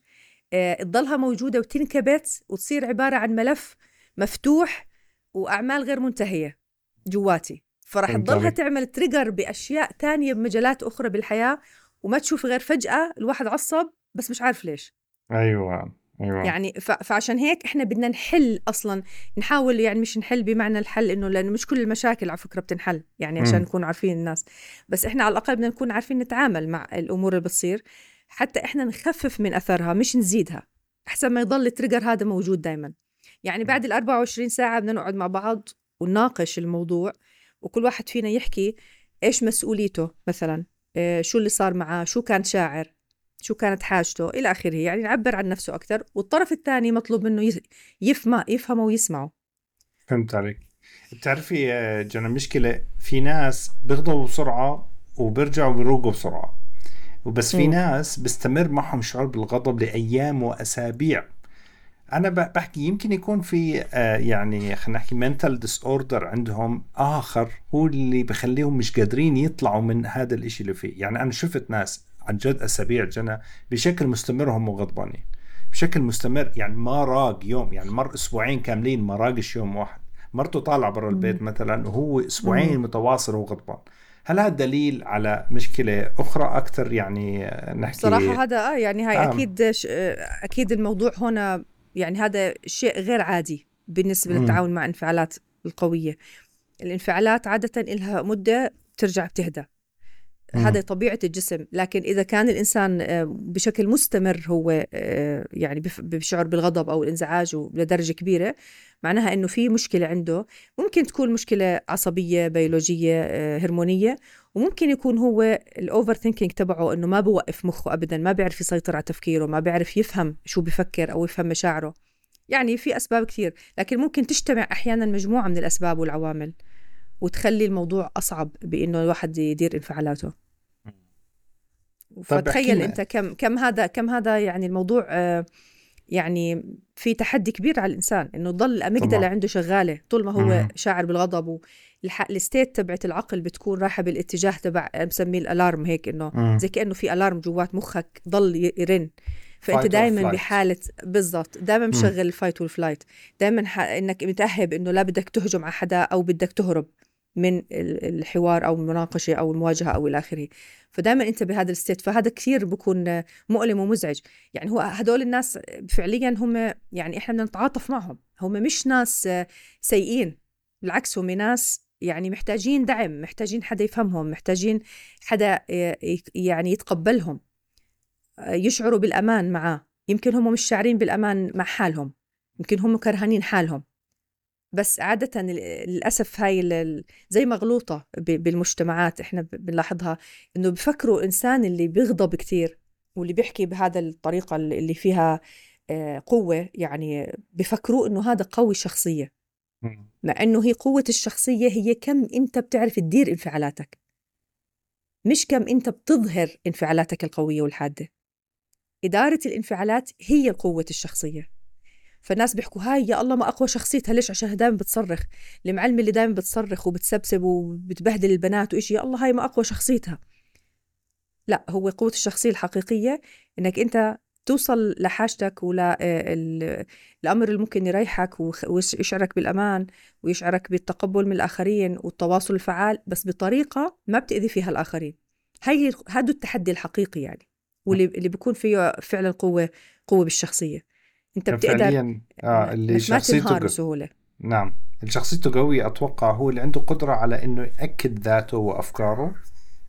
آه، تضلها موجودة وتنكبت وتصير عبارة عن ملف مفتوح وأعمال غير منتهية جواتي فهمت تضلها. تعمل تريجر بأشياء تانية بمجالات أخرى بالحياة وما تشوف غير فجأة الواحد عصب بس مش عارف ليش أيوة أيوة يعني. فعشان هيك إحنا بدنا نحل أصلا نحاول يعني مش نحل بمعنى الحل إنه لأنه مش كل المشاكل على فكرة بتنحل يعني عشان مم. نكون عارفين الناس بس إحنا على الأقل بدنا نكون عارفين نتعامل مع الأمور اللي بتصير حتى إحنا نخفف من أثرها مش نزيدها أحسن ما يضل التريجر هذا موجود دائما يعني بعد ال 24 ساعة بدنا نقعد مع بعض ونناقش الموضوع وكل واحد فينا يحكي إيش مسؤوليته مثلا إيه شو اللي صار معاه شو كان شاعر شو كانت حاجته إلى آخره يعني يعبر عن نفسه أكثر والطرف الثاني مطلوب منه يفهم يفهمه ويسمعه. فهمت عليك. بتعرفي يا جنى مشكلة في ناس بيغضبوا بسرعة وبيرجعوا بيروقوا بسرعة. وبس في مم. ناس بيستمر معهم شعور بالغضب لأيام وأسابيع. أنا ب- بحكي يمكن يكون في آه، يعني خلينا نحكي mental disorder عندهم آخر هو اللي بخليهم مش قادرين يطلعوا من هذا الإشي اللي فيه. يعني أنا شفت ناس عن جد أسابيع جنى بشكل مستمر هم غضبانين. بشكل مستمر يعني ما راق يوم يعني مر أسبوعين كاملين ما راقش يوم واحد. مرته طالعة برا البيت مثلا وهو أسبوعين متواصل وهو غضبان. هل هذا دليل على مشكلة أخرى أكثر يعني آه، نحكي صراحة هذا آه يعني هاي آه. أكيد أكيد الموضوع هنا يعني هذا شيء غير عادي بالنسبة مم. للتعامل مع الانفعالات القوية الانفعالات عادة إلها مدة بترجع بتهدى. هذا طبيعة الجسم لكن إذا كان الإنسان آه، بشكل مستمر هو آه، يعني بشعر بالغضب أو الإنزعاج لدرجة كبيرة معناها إنه في مشكلة عنده ممكن تكون مشكلة عصبية بيولوجية آه، هرمونية وممكن يكون هو الأوفر ثينكينج تبعه إنه ما بوقف مخه أبدا ما بيعرف يسيطر على تفكيره ما بيعرف يفهم شو بفكر أو يفهم مشاعره يعني في أسباب كثير لكن ممكن تجتمع أحيانا مجموعة من الأسباب والعوامل وتخلي الموضوع أصعب بإنه الواحد يدير انفعالاته فتخيل. أنت كم كم هذا كم هذا يعني الموضوع آه، يعني في تحدي كبير على الإنسان إنه تضل ال amygdala. عنده شغالة طول ما هو مم. شاعر بالغضب وال state تبعت العقل بتكون رايحه بالاتجاه تبع بسميه ال alarm هيك إنه. زي كأنه في alarm جوات مخك ضل يرن. فأنت دائما. بحالة بالضبط. دائما مشغل ال fight وال flight دائما ح... إنك متأهب إنه لا بدك تهجم على حدا أو بدك تهرب من ال- الحوار أو المناقشة أو المواجهة أو إلى آخره. فدائما أنت بهذا ال state. فهذا كثير بكون مؤلم ومزعج. يعني هو هدول الناس فعليا هم يعني إحنا بدنا نتعاطف معهم. هم مش ناس سيئين. بالعكس هم ناس يعني محتاجين دعم محتاجين حدا يفهمهم محتاجين حدا يعني يتقبلهم يشعروا بالأمان معاه. يمكن هم مش شاعرين بالأمان مع حالهم يمكن هم كرهانين حالهم. بس عادة للأسف هاي زي مغلوطة بالمجتمعات إحنا بنلاحظها إنه بفكروا الإنسان اللي بيغضب كتير واللي بيحكي بهذا الطريقة اللي فيها آه، قوة يعني بفكروه إنه هذا قوي شخصية. مع إنه هي قوة الشخصية هي كم أنت بتعرف تدير انفعالاتك. مش كم أنت بتظهر انفعالاتك القوية والحادة. إدارة الانفعالات هي قوة الشخصية. فالناس بيحكوا هاي يا الله ما أقوى شخصيتها ليش عشان دائما بتصرخ. المعلمة اللي دائما بتصرخ وبتسبسب وبتبهدل البنات وإشي يا الله هاي ما أقوى شخصيتها. لا هو قوة الشخصية الحقيقية إنك أنت توصل لحاجتك ولا الأمر اللي ممكن يريحك ويشعرك بالأمان ويشعرك بالتقبل من الآخرين والتواصل الفعال بس بطريقة ما بتأذي فيها الآخرين. هي هذا التحدي الحقيقي يعني واللي اللي بيكون فيه فعلا قوة قوة بالشخصية. أنت بتقدر فعليا آه اللي شخصيته بسهولة. نعم. اللي شخصيته قوية أتوقع هو اللي عنده قدرة على إنه يأكد ذاته وأفكاره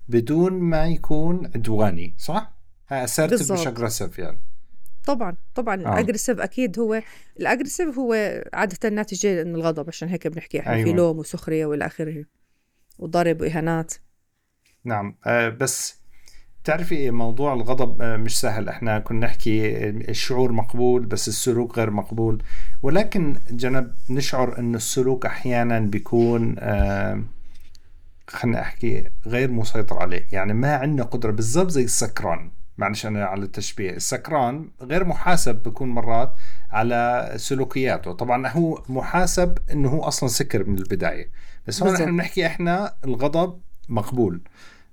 بدون ما يكون عدواني صح؟ Assertive مش aggressive يعني. طبعا طبعا. آه. ال aggressive أكيد هو ال aggressive هو عادة ناتج من الغضب عشان هيك بنحكي إحنا في أيوة. لوم وسخرية والى آخره وضرب وإهانات. نعم. آه بس تعرفي موضوع الغضب آه مش سهل. إحنا كنا نحكي الشعور مقبول بس السلوك غير مقبول. ولكن جنب نشعر انه السلوك أحيانا بيكون آه خلينا أحكي غير مسيطر عليه. يعني ما عندنا قدرة بالضبط زي السكران. معلش أنا على التشبيه. السكران غير محاسب بكون مرات على سلوكياته. طبعا هو محاسب إنه هو أصلا سكر من البداية. بس هون. إحنا بنحكي إحنا الغضب مقبول.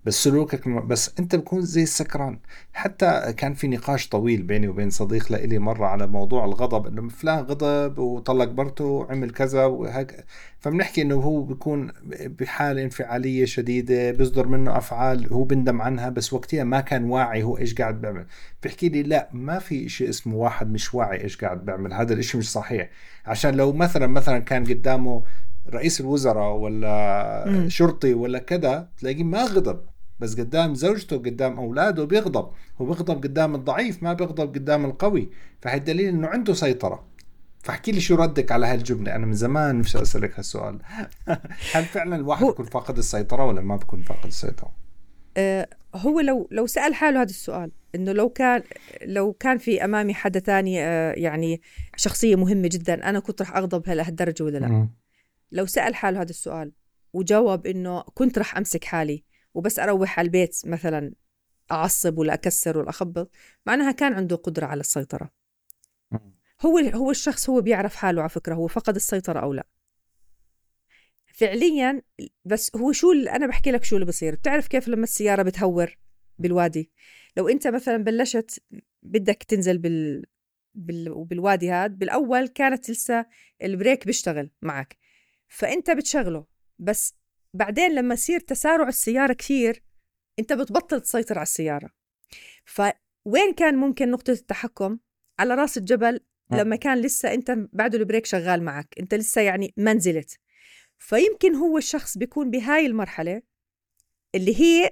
بس سلوكك بس أنت بكون زي السكران. حتى كان في نقاش طويل بيني وبين صديق لإلي مرة على موضوع الغضب إنه فلان غضب وطلق مرته وعمل كذا وهيك. فبنحكي إنه هو بيكون بحالة انفعالية شديدة بيصدر منه أفعال هو بندم عنها بس وقتها ما كان واعي هو إيش قاعد بيعمل. بيحكي لي لا ما في شيء اسمه واحد مش واعي إيش قاعد بيعمل. هذا الإشي مش صحيح. عشان لو مثلا مثلا كان قدامه رئيس الوزراء ولا مم. شرطي ولا كذا تلاقيه ما غضب. بس قدام زوجته قدام أولاده بيغضب. هو بيغضب قدام الضعيف ما بيغضب قدام القوي. فهي دليل إنه عنده سيطرة. فاحكي لي شو ردك على هالجملة؟ أنا من زمان نفسي أسألك هالسؤال. هل فعلا الواحد بيكون فاقد السيطرة ولا ما بيكون فاقد السيطرة؟ آه، هو لو لو سأل حاله هذا السؤال إنه لو كان لو كان في أمامي حدا تاني آه، يعني شخصية مهمة جدا أنا كنت رح أغضب لهالدرجه ولا لا. لو سأل حاله هذا السؤال وجاوب إنه كنت رح أمسك حالي وبس أروح على البيت مثلا أعصب ولا أكسر ولا أخبط معناها كان عنده قدرة على السيطرة. هو هو الشخص هو بيعرف حاله على فكرة هو فقد السيطرة أو لا. فعليا بس هو شو اللي أنا بحكي لك شو اللي بصير. بتعرف كيف لما السيارة بتهور بالوادي؟ لو أنت مثلا بلشت بدك تنزل بال بال... بالوادي هاد بالأول كانت لسه ال brake بيشتغل معك فأنت بتشغله بس بعدين لما يصير تسارع السيارة كثير أنت بتبطل تسيطر على السيارة. فوين كان ممكن نقطة التحكم؟ على رأس الجبل لما كان لسه أنت بعده ال brake شغال معك. أنت لسه يعني ما نزلت فيمكن هو الشخص بيكون بهاي المرحلة اللي هي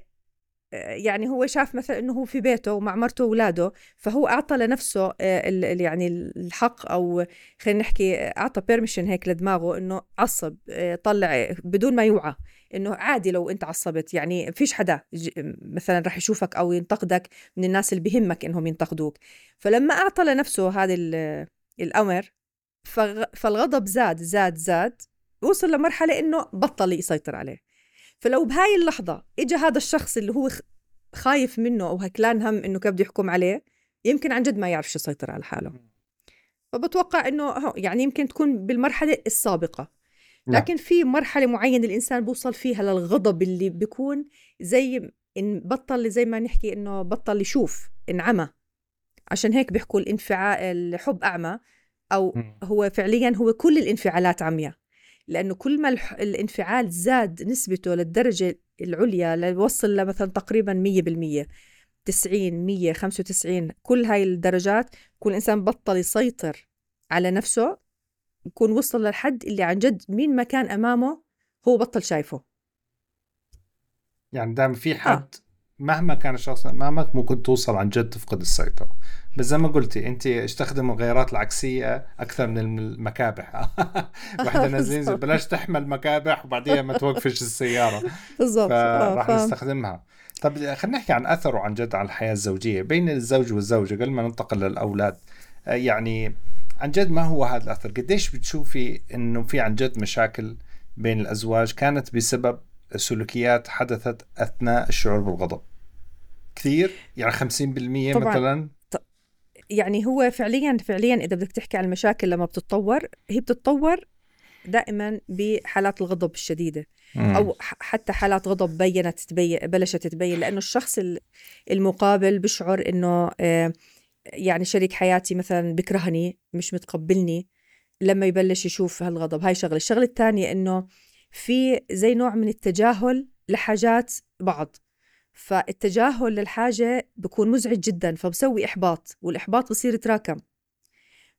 يعني هو شاف مثلا إنه هو في بيته ومع مرته واولاده فهو أعطى لنفسه آه، يعني الحق أو خلينا نحكي أعطى بيرميشن هيك لدماغه إنه عصب آه، طلع بدون ما يوعى إنه عادي لو أنت عصبت يعني فيش حدا مثلا رح يشوفك أو ينتقدك من الناس اللي بهمك إنهم ينتقدوك. فلما أعطى لنفسه هذا ال- الأمر فالغضب زاد زاد زاد وصل لمرحلة إنه بطل يسيطر عليه. فلو بهاي اللحظة اجى هذا الشخص اللي هو خايف منه أو هكلان هم إنه كيف بده يحكم عليه يمكن عن جد ما يعرفش يسيطر على حاله. فبتوقع إنه هو- يعني يمكن تكون بالمرحلة السابقة. نعم. لكن في مرحلة معينة الإنسان بوصل فيها للغضب اللي بيكون زي إن بطل زي ما نحكي إنه بطل يشوف إنعمى. عشان هيك بيحكوا الانفعال الحب أعمى أو مم. هو فعليا هو كل الانفعالات عمياء. لأنه كل ما الانفعال زاد نسبته للدرجة العليا ليوصل لمثلا تقريبا 100% 90 100 95 كل هاي الدرجات كل إنسان بطل يسيطر على نفسه يكون وصل للحد اللي عن جد مين ما كان أمامه هو بطل شايفه. يعني دائما في حد مهما كان الشخص أمامك ممكن توصل عن جد تفقد السيطرة. بس زي ما قلتي أنت استخدم الغيارات العكسية أكثر من المكابح. وإحنا نازلين. بلاش تحمل مكابح وبعديها ما توقفش السيارة. بالضبط آه، فراح فاهم. نستخدمها. طب خلينا نحكي عن أثره عن جد على الحياة الزوجية. بين الزوج والزوجة قبل ما ننتقل للأولاد آه، يعني عن جد ما هو هذا الأثر؟ قديش بتشوفي إنه في عن جد مشاكل بين الأزواج كانت بسبب سلوكيات حدثت أثناء الشعور بالغضب؟ كثير يعني 50% طبعاً. مثلا. يعني هو فعليا فعليا إذا بدك تحكي عن المشاكل لما بتتطور هي بتتطور دائما بحالات الغضب الشديدة. أو ح- حتى حالات غضب بينت تبين بلشت تبين لأنه الشخص ال- المقابل بشعر إنه آه، يعني شريك حياتي مثلا بكرهني مش متقبلني لما يبلش يشوف هالغضب. هاي شغلة. الشغلة الثانية إنه في زي نوع من التجاهل لحاجات بعض. فالتجاهل للحاجة بكون مزعج جدا فبسوي إحباط والإحباط بصير يتراكم.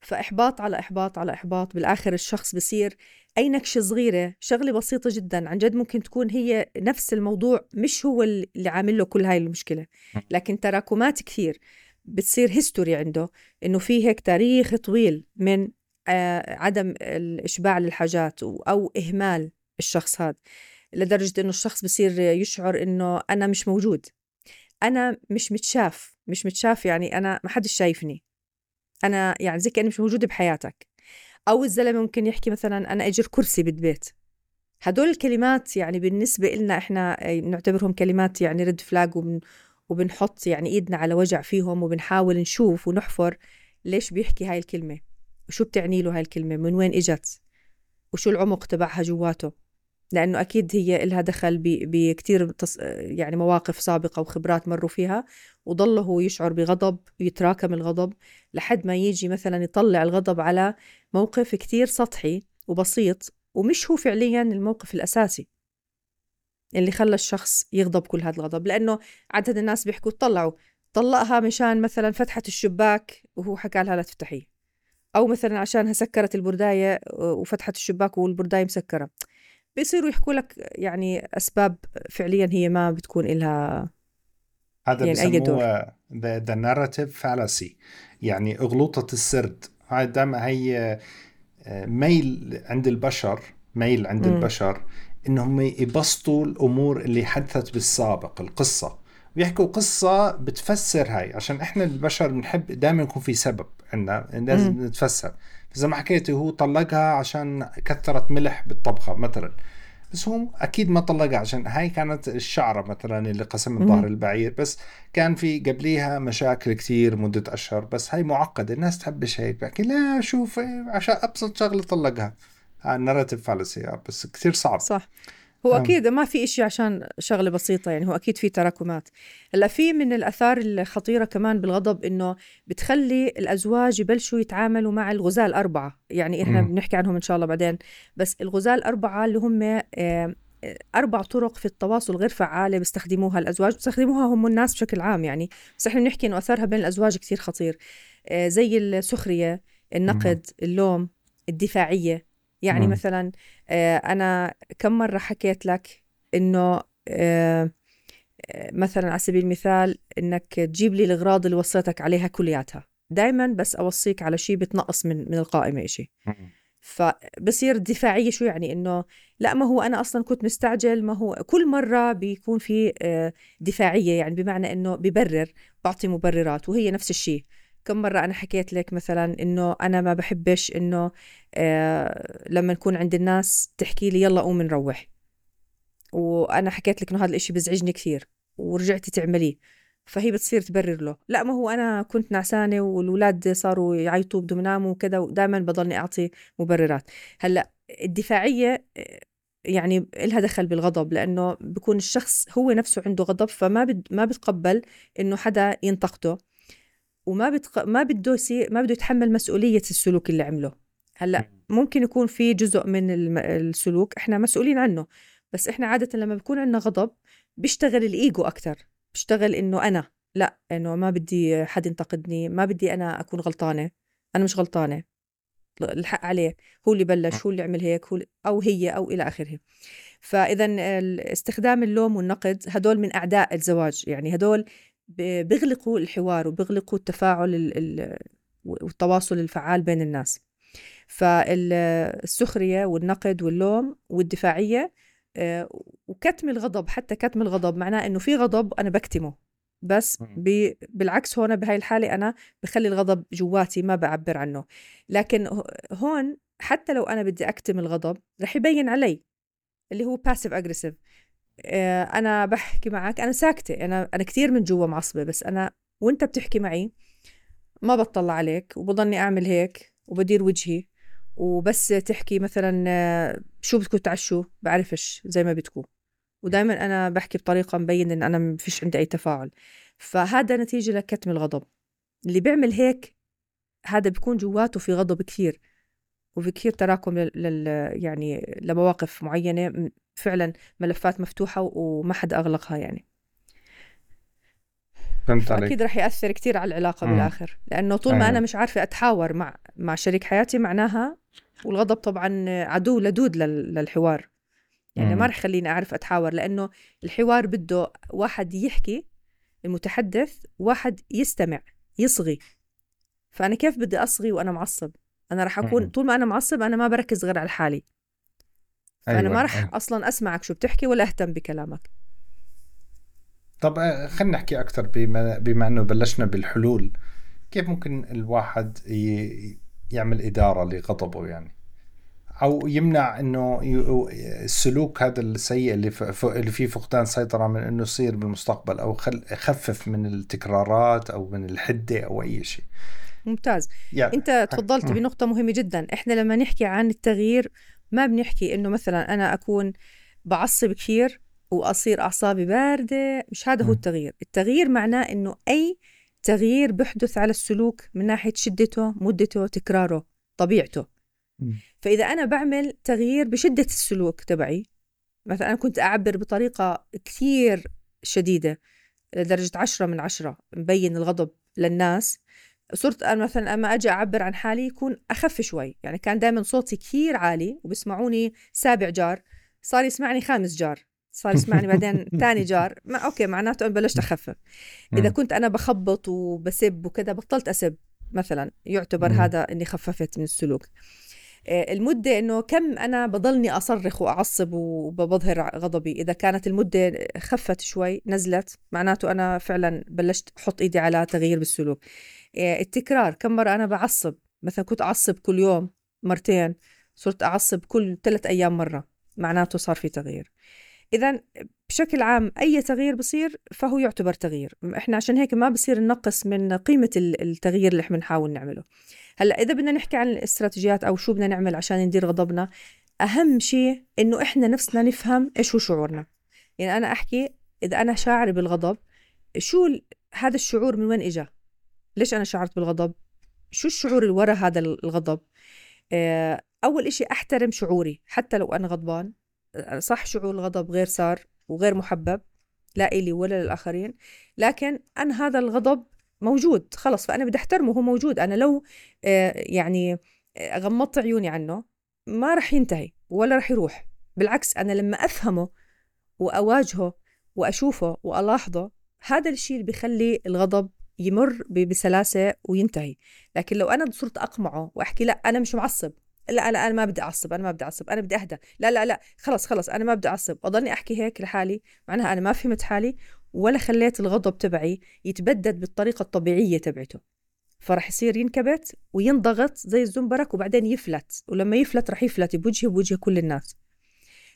فإحباط على إحباط على إحباط بالآخر الشخص بصير أي نكشة صغيرة شغلة بسيطة جدا عن جد ممكن تكون هي نفس الموضوع مش هو اللي عامل له كل هاي المشكلة. لكن تراكمات كثير بتصير هيستوري عنده إنه في هيك تاريخ طويل من آه، عدم الإشباع للحاجات أو إهمال الشخص هذا. لدرجة إنه الشخص بصير يشعر إنه أنا مش موجود. أنا مش متشاف مش متشاف يعني أنا ما حدش شايفني. أنا يعني زي كأني مش موجودة بحياتك. أو الزلمة ممكن يحكي مثلا أنا أجر كرسي بالبيت. هدول الكلمات يعني بالنسبة لنا إحنا نعتبرهم كلمات يعني ريد فلاج وبن وبنحط يعني إيدنا على وجع فيهم وبنحاول نشوف ونحفر ليش بيحكي هاي الكلمة. وشو بتعني له هاي الكلمة؟ من وين إجت؟ وشو العمق تبعها جواته؟ لأنه أكيد هي إلها دخل بكتير يعني مواقف سابقة وخبرات مروا فيها وضل هو يشعر بغضب ويتراكم الغضب لحد ما يجي مثلا يطلع الغضب على موقف كتير سطحي وبسيط ومش هو فعليا الموقف الأساسي اللي خلى الشخص يغضب كل هذا الغضب لأنه عدد الناس بيحكوا طلعوا طلقها مشان مثلا فتحت الشباك وهو حكى لها لا تفتحيه أو مثلا عشانها سكرت البرداية وفتحت الشباك والبرداية مسكرة. بيصيروا يحكوا لك يعني أسباب فعليا هي ما بتكون لها هذا يعني أي دور. the, the narrative fallacy. يعني اغلوطه السرد. هاي دائما هي آه، ميل عند البشر ميل عند م. البشر إنهم يبسطوا الأمور اللي حدثت بالسابق القصة. بيحكوا قصة بتفسر هاي. عشان إحنا البشر بنحب دائما يكون في سبب عندنا لازم نتفسر. زي ما حكيتي هو طلقها عشان كثرت ملح بالطبخة مثلا. بس هو أكيد ما طلقها عشان هاي كانت الشعرة مثلا اللي قسمت ظهر البعير. بس كان في قبليها مشاكل كثير مدة أشهر. بس هاي معقدة الناس تحبش هيك. بحكي لا شوف عشان أبسط شغلة طلقها. الناراتيف فالسي بس كثير صعب. صح. هو أكيد ما في إشي عشان شغلة بسيطة يعني هو أكيد في تراكمات. هلأ في من الآثار الخطيرة كمان بالغضب إنه بتخلي الأزواج يبلشوا يتعاملوا مع الغزاة الأربعة يعني إحنا بنحكي عنهم إن شاء الله بعدين. بس الغزاة الأربعة اللي هم أربع طرق في التواصل غير فعالة بيستخدموها الأزواج. بيستخدموها هم الناس بشكل عام يعني. بس إحنا بنحكي إنه أثرها بين الأزواج كثير خطير. زي السخرية النقد اللوم الدفاعية. يعني مم. مثلا آه، أنا كم مرة حكيت لك إنه آه، مثلا على سبيل المثال إنك تجيب لي الأغراض اللي وصيتك عليها كلياتها. دائما بس أوصيك على شيء بتنقص من من القائمة إشي. فبصير الدفاعية شو يعني إنه لا ما هو أنا أصلا كنت مستعجل ما هو كل مرة بيكون في آه، دفاعية يعني بمعنى إنه ببرر بعطي مبررات وهي نفس الشيء كم مرة أنا حكيت لك مثلا إنه أنا ما بحبش إنه آه لما نكون عند الناس تحكي لي يلا قوم نروح. وأنا حكيت لك إنه هذا الإشي بزعجني كثير ورجعتي تعمليه. فهي بتصير تبرر له. لا ما هو أنا كنت نعسانة والولاد صاروا يعيطوا بدهم يناموا وكذا ودائما بضلني أعطي مبررات. هلأ الدفاعية آه، يعني إلها دخل بالغضب لأنه بكون الشخص هو نفسه عنده غضب فما بد ما بتقبل إنه حدا ينتقده. وما بتق... ما بده سي... ما بده يتحمل مسؤولية السلوك اللي عمله. هلأ ممكن يكون في جزء من السلوك إحنا مسؤولين عنه. بس إحنا عادة لما بكون عندنا غضب بيشتغل الإيجو أكثر بيشتغل إنه أنا لأ إنه ما بدي حد ينتقدني ما بدي أنا أكون غلطانة. أنا مش غلطانة. الحق عليه هو اللي بلش هو اللي عمل هيك هو أو هي أو إلى آخره. فإذا استخدام اللوم والنقد هدول من أعداء الزواج. يعني هدول بيغلقوا الحوار وبيغلقوا التفاعل والتواصل الفعال بين الناس. فالسخرية والنقد واللوم والدفاعية آه، وكتم الغضب حتى كتم الغضب معناه إنه في غضب أنا بكتمه. بس بالعكس هون بهاي الحالة أنا بخلي الغضب جواتي ما بعبر عنه. لكن هون حتى لو أنا بدي أكتم الغضب رح يبين علي اللي هو باسيف أجريسيف أنا بحكي معك أنا ساكتة أنا أنا كثير من جوا معصبة بس أنا وأنت بتحكي معي ما بطلع عليك وبضلني أعمل هيك وبدير وجهي. وبس تحكي مثلا آه، شو بدكم تعشوا بعرفش زي ما بدكم. ودائما أنا بحكي بطريقة مبين إن أنا ما فيش عندي أي تفاعل. فهذا نتيجة لكتم الغضب. اللي بيعمل هيك هذا بيكون جواته في غضب كثير وفي كثير تراكم لل يعني لمواقف معينة فعلا ملفات مفتوحة وما حد أغلقها يعني فهمت عليك أكيد رح يأثر كثير على العلاقة مم. بالآخر لأنه طول ما أيوة. أنا مش عارفة أتحاور مع مع شريك حياتي معناها والغضب طبعا عدو لدود لل- للحوار يعني مم. ما رح يخليني أعرف أتحاور لأنه الحوار بده واحد يحكي المتحدث واحد يستمع يصغي فأنا كيف بدي أصغي وأنا معصب أنا رح أكون مم. طول ما أنا معصب أنا ما بركز غير على حالي فأنا أيوة. ما رح أيوة. أصلا أسمعك شو بتحكي ولا أهتم بكلامك طب آه، خلينا نحكي أكثر بما, بما أنه بلشنا بالحلول كيف ممكن الواحد ي... يعمل إدارة لغضبه يعني أو يمنع أنه ي... السلوك هذا السيء اللي, ف... ف- اللي فيه فقدان سيطرة من أنه يصير بالمستقبل أو خل... خفف من التكرارات أو من الحدة أو أي شيء ممتاز يعني أنت تفضلت مم. بنقطة مهمة جدا إحنا لما نحكي عن التغيير ما بنحكي إنه مثلا أنا أكون بعصب كثير وأصير أعصابي باردة مش هذا هو. التغيير التغيير معناه إنه أي تغيير بحدث على السلوك من ناحية شدته مدته تكراره طبيعته. فإذا أنا بعمل تغيير بشدة السلوك تبعي مثلا أنا كنت أعبر بطريقة كثير شديدة لدرجة عشرة من عشرة مبين الغضب للناس صرت أنا مثلا أما أجي أعبر عن حالي يكون أخف شوي. يعني كان دائما صوتي كثير عالي وبسمعوني سابع جار صار يسمعني خامس جار صار يسمعني بعدين ثاني جار. ما أوكي معناته أنا بلشت أخفف إذا مم. كنت أنا بخبط وبسب وكذا بطلت أسب مثلا. يعتبر مم. هذا إني خففت من السلوك. آه، المدة إنه كم أنا بضلني أصرخ وأعصب وبظهر غضبي. إذا كانت المدة خفت شوي نزلت معناته أنا فعلا بلشت أحط إيدي على تغيير بالسلوك. التكرار. كم مرة أنا بعصب مثلا كنت أعصب كل يوم مرتين صرت أعصب كل ثلاث أيام مرة معناته صار في تغيير. إذا بشكل عام أي تغيير بصير فهو يعتبر تغيير. إحنا عشان هيك ما بصير ننقص من قيمة ال- التغيير اللي إحنا بنحاول نعمله. هلأ إذا بدنا نحكي عن الاستراتيجيات أو شو بدنا نعمل عشان ندير غضبنا أهم شيء إنه إحنا نفسنا نفهم إيش هو شعورنا. يعني أنا أحكي إذا أنا شاعر بالغضب شو هذا الشعور من وين إجا؟ ليش أنا شعرت بالغضب؟ شو الشعور اللي ورا هذا الغضب؟ آه، أول إشي أحترم شعوري حتى لو أنا غضبان. آه، صح شعور الغضب غير صار وغير محبب لا إلي ولا للآخرين لكن أنا هذا الغضب موجود خلص فأنا بدي أحترمه هو موجود. أنا لو آه، يعني غمضت عيوني عنه ما رح ينتهي ولا رح يروح. بالعكس أنا لما أفهمه وأواجهه وأشوفه وألاحظه هذا الشيء اللي بيخلي الغضب يمر بسلاسة وينتهي. لكن لو أنا صرت أقمعه وأحكي لا أنا مش معصب. لا لا أنا ما بدي أعصب أنا ما بدي أعصب أنا بدي أهدى. لا لا لا خلص خلص أنا ما بدي أعصب. وأضلني أحكي هيك لحالي معناها أنا ما فهمت حالي ولا خليت الغضب تبعي يتبدد بالطريقة الطبيعية تبعته. فرح يصير ينكبت وينضغط زي الزنبرك وبعدين يفلت. ولما يفلت رح يفلت بوجهي وبوجه كل الناس.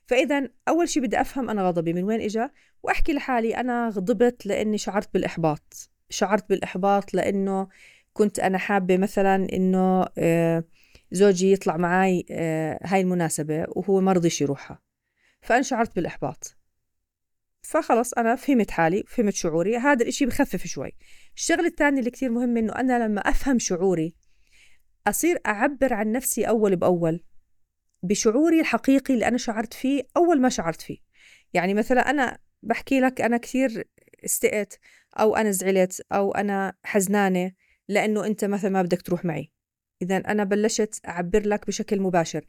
فإذا أول شيء بدي أفهم أنا غضبي من وين إجا؟ وأحكي لحالي أنا غضبت لأني شعرت بالإحباط. شعرت بالإحباط لأنه كنت أنا حابة مثلا إنه آه، زوجي يطلع معي آه، هاي المناسبة وهو ما رضيش يروحها. فأنا شعرت بالإحباط. فخلص أنا فهمت حالي فهمت شعوري. هذا الإشي بخفف شوي. الشغلة الثانية اللي كتير مهم إنه أنا لما أفهم شعوري أصير أعبر عن نفسي أول بأول بشعوري الحقيقي اللي أنا شعرت فيه أول ما شعرت فيه. يعني مثلا أنا بحكي لك أنا كثير استقت أو أنا زعلت أو أنا حزنانة لأنه أنت مثلا ما بدك تروح معي. إذا أنا بلشت أعبر لك بشكل مباشر.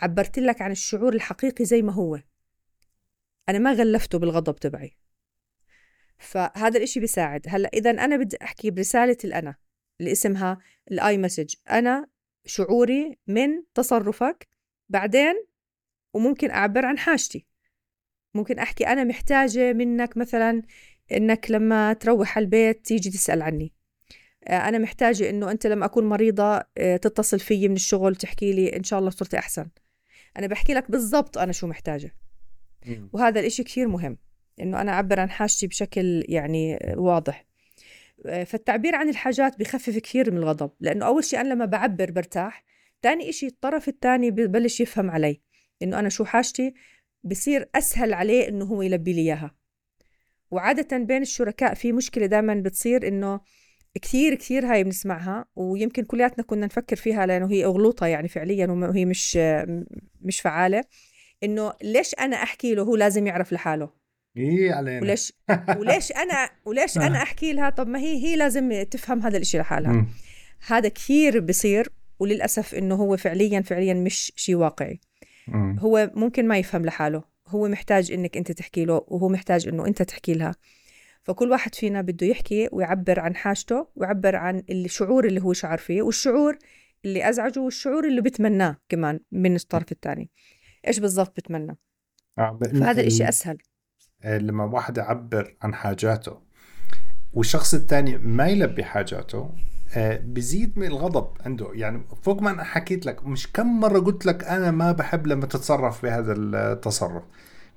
عبرت لك عن الشعور الحقيقي زي ما هو. أنا ما غلفته بالغضب تبعي. فهذا الإشي بيساعد. هلأ إذا أنا بدي أحكي برسالة الأنا اللي اسمها الآي مسج أنا شعوري من تصرفك بعدين وممكن أعبر عن حاجتي. ممكن أحكي أنا محتاجة منك مثلا إنك لما تروح على البيت تيجي تسأل عني. آه، أنا محتاجة إنه أنت لما أكون مريضة آه، تتصل فيي من الشغل تحكي لي إن شاء الله صرتي أحسن. أنا بحكي لك بالضبط أنا شو محتاجة. وهذا الإشي كثير مهم إنه أنا أعبر عن حاجتي بشكل يعني واضح. آه، فالتعبير عن الحاجات بخفف كثير من الغضب لأنه أول شيء أنا لما بعبر برتاح تاني إشي الطرف الثاني ببلش يفهم علي إنه أنا شو حاجتي بصير أسهل عليه إنه هو يلبي لي إياها. وعادة بين الشركاء في مشكلة دائما بتصير إنه كثير كثير هاي بنسمعها ويمكن كلياتنا كنا نفكر فيها لأنه هي أغلوطة يعني فعليا وهي مش مش فعالة إنه ليش أنا أحكي له هو لازم يعرف لحاله؟ إيه علينا. وليش وليش أنا وليش أنا أحكي لها؟ طب ما هي هي لازم تفهم هذا الإشي لحالها. هذا كثير بصير وللأسف إنه هو فعليا فعليا مش شيء واقعي. هو ممكن ما يفهم لحاله. هو محتاج إنك أنت تحكي له وهو محتاج إنه أنت تحكي لها. فكل واحد فينا بده يحكي ويعبر عن حاجته ويعبر عن الشعور اللي هو شعر فيه والشعور اللي أزعجه والشعور اللي بتمناه كمان من الطرف الثاني إيش بالضبط بتمنى؟ آه، فهذا الإشي ال- أسهل؟ آه، لما واحد يعبر عن حاجاته والشخص الثاني ما يلبي حاجاته آه، بزيد من الغضب عنده. يعني فوق ما أنا حكيت لك مش كم مرة قلت لك أنا ما بحب لما تتصرف بهذا التصرف.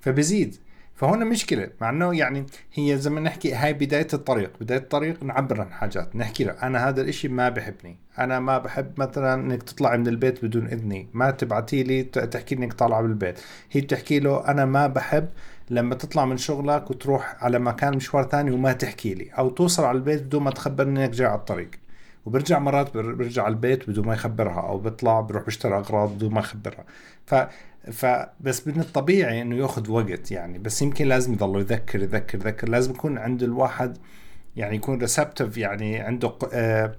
فبزيد. فهنا مشكلة مع إنه يعني هي زي ما نحكي هاي بداية الطريق. بداية الطريق نعبر عن حاجات نحكي له أنا هذا الإشي ما بحبني. أنا ما بحب مثلا إنك تطلعي من البيت بدون إذني. ما تبعتي لي تحكي إنك طالعه بالبيت هي بتحكي له أنا ما بحب لما تطلع من شغلك وتروح على مكان مشوار ثاني وما تحكي لي. أو توصل على البيت بدون ما تخبرني إنك جاي على الطريق. وبرجع مرات بر- برجع على البيت بدون ما يخبرها أو بيطلع بروح بيشتري أغراض بدون ما يخبرها ف فبس من الطبيعي إنه يأخذ وقت يعني بس يمكن لازم يضل يذكر يذكر يذكر لازم يكون عند الواحد يعني يكون ريسبتيف يعني عنده آه،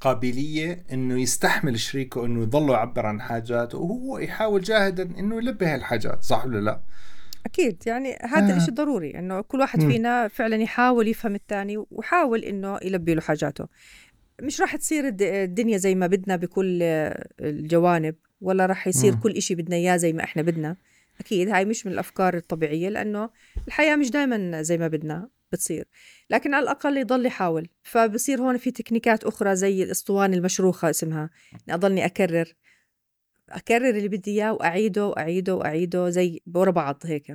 قابلية إنه يستحمل شريكه إنه يضل يعبر عن حاجاته وهو يحاول جاهدا إنه يلبي هاي الحاجات صح ولا لا؟ أكيد يعني هذا آه. الإشي ضروري إنه كل واحد مم. فينا فعلا يحاول يفهم الثاني ويحاول إنه يلبي له حاجاته مش راح تصير الد- الدنيا زي ما بدنا بكل الجوانب ولا راح يصير مم. كل إشي بدنا إياه زي ما إحنا بدنا. أكيد هاي مش من الأفكار الطبيعية لأنه الحياة مش دائما زي ما بدنا بتصير. لكن على الأقل يضل يحاول. فبصير هون في تكنيكات أخرى زي الأسطوانة المشروخة اسمها. أضلني أكرر. أكرر اللي بدي إياه وأعيده وأعيده وأعيده زي ورا بعض هيك.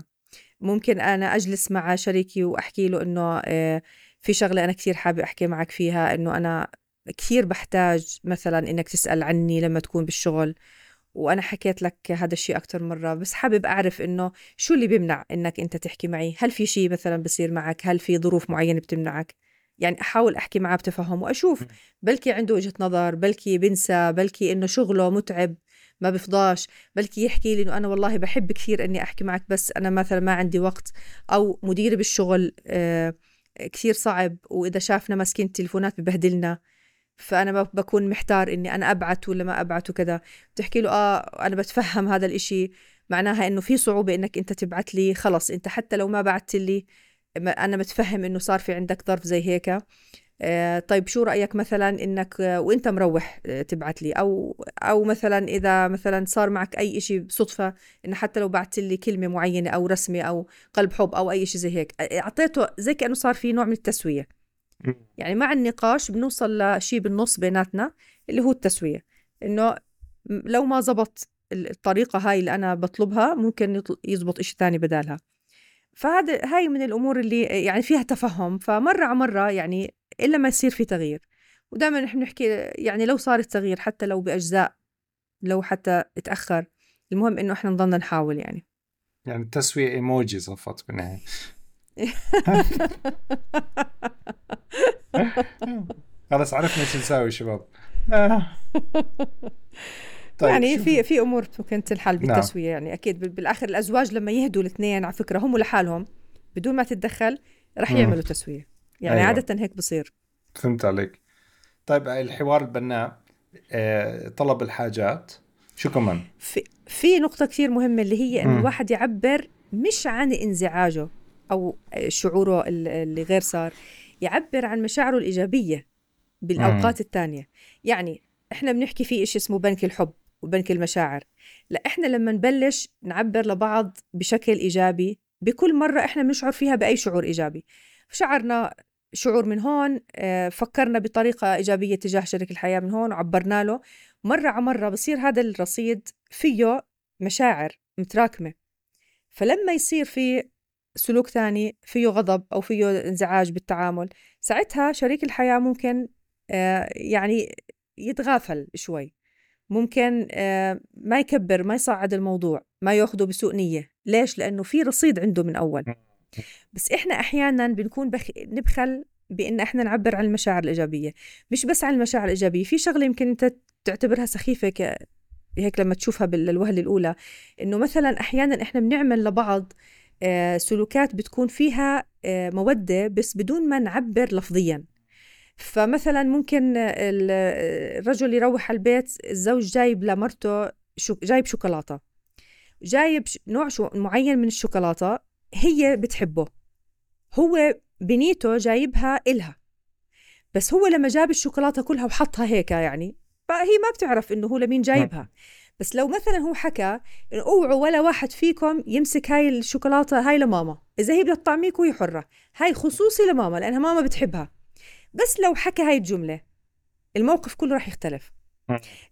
ممكن أنا أجلس مع شريكي وأحكي له إنه آه، في شغلة أنا كثير حابة أحكي معك فيها إنه أنا كثير بحتاج مثلا إنك تسأل عني لما تكون بالشغل وأنا حكيت لك هذا الشيء أكثر مرة بس حابب أعرف إنه شو اللي بيمنع إنك أنت تحكي معي؟ هل في شيء مثلا بصير معك؟ هل في ظروف معينة بتمنعك؟ يعني أحاول أحكي معاه بتفهم وأشوف بلكي عنده وجهة نظر بلكي بنسى بلكي إنه شغله متعب ما بفضاش بلكي يحكي لي إنه أنا والله بحب كثير إني أحكي معك بس أنا مثلا ما عندي وقت أو مديري بالشغل آه كثير صعب وإذا شافنا ماسكين التليفونات ببهدلنا. فأنا ب- بكون محتار إني أنا أبعت ولا ما أبعت وكذا. بتحكي له آه أنا بتفهم هذا الإشي. معناها إنه في صعوبة إنك أنت تبعت لي خلص. أنت حتى لو ما بعت لي أنا متفهم إنه صار في عندك ظرف زي هيك. آه، طيب شو رأيك مثلا إنك آه، وإنت مروح آه، تبعت لي؟ أو أو مثلا إذا مثلا صار معك أي إشي بصدفة إن حتى لو بعت لي كلمة معينة أو رسمة أو قلب حب أو أي إشي زي هيك. أعطيته زي كأنه صار في نوع من التسوية. يعني مع النقاش بنوصل لشيء بالنص بيناتنا اللي هو التسوية. إنه لو ما زبط ال- الطريقة هاي اللي أنا بطلبها ممكن يزبط إشي تاني بدالها. فهذا هاي من الأمور اللي يعني فيها تفهم. فمرة على مرة يعني إلا ما يصير في تغيير. ودائما نحن نحكي يعني لو صار التغيير حتى لو بأجزاء لو حتى اتأخر المهم إنه إحنا نضلنا نحاول يعني. يعني التسوية إيموجي صفت بالنهاية. خلص عرفنا شو نساوي شباب طيب يعني في في أمور ممكن تنحل نعم. بالتسوية يعني أكيد بال- بالآخر الأزواج لما يهدوا الاثنين على فكرة هم لحالهم بدون ما تتدخل رح مم. يعملوا تسوية يعني أيوة. عادة هيك بصير فهمت عليك طيب الحوار البناء آه، طلب الحاجات شو كمان؟ في في نقطة كثير مهمة اللي هي إنه. الواحد يعبر مش عن انزعاجه أو شعوره ال- اللي غير صار يعبر عن مشاعره الإيجابية بالأوقات الثانية يعني إحنا بنحكي في شيء اسمه بنك الحب وبنك المشاعر. لا إحنا لما نبلش نعبر لبعض بشكل إيجابي بكل مرة إحنا بنشعر فيها بأي شعور إيجابي. شعرنا شعور من هون آه، فكرنا بطريقة إيجابية تجاه شريك الحياة من هون وعبرنا له. مرة على مرة بصير هذا الرصيد فيه مشاعر متراكمة. فلما يصير في سلوك ثاني فيه غضب أو فيه انزعاج بالتعامل. ساعتها شريك الحياة ممكن آه، يعني يتغافل شوي. ممكن آه، ما يكبر ما يصعد الموضوع ما ياخده بسوء نية. ليش؟ لأنه في رصيد عنده من أول. بس إحنا أحيانا بنكون بخ... نبخل بإن إحنا نعبر عن المشاعر الإيجابية. مش بس عن المشاعر الإيجابية في شغلة يمكن أنت تعتبرها سخيفة ك... هيك لما تشوفها بالوهله الأولى. إنه مثلا أحيانا إحنا بنعمل لبعض سلوكات بتكون فيها آه، مودة بس بدون ما نعبر لفظيا. فمثلا ممكن الرجل يروح على البيت الزوج جايب لمرته شو جايب شوكولاتة. جايب نوع شو معين من الشوكولاتة هي بتحبه. هو بنيته جايبها إلها. بس هو لما جاب الشوكولاتة كلها وحطها هيك يعني فهي ما بتعرف إنه هو لمين جايبها. بس لو مثلا هو حكى إنه أوعوا ولا واحد فيكم يمسك هاي الشوكولاتة هاي لماما. إذا هي بدها تطعميك وهي حرة. هاي خصوصي لماما لأنها ماما بتحبها. بس لو حكى هاي الجملة الموقف كله راح يختلف.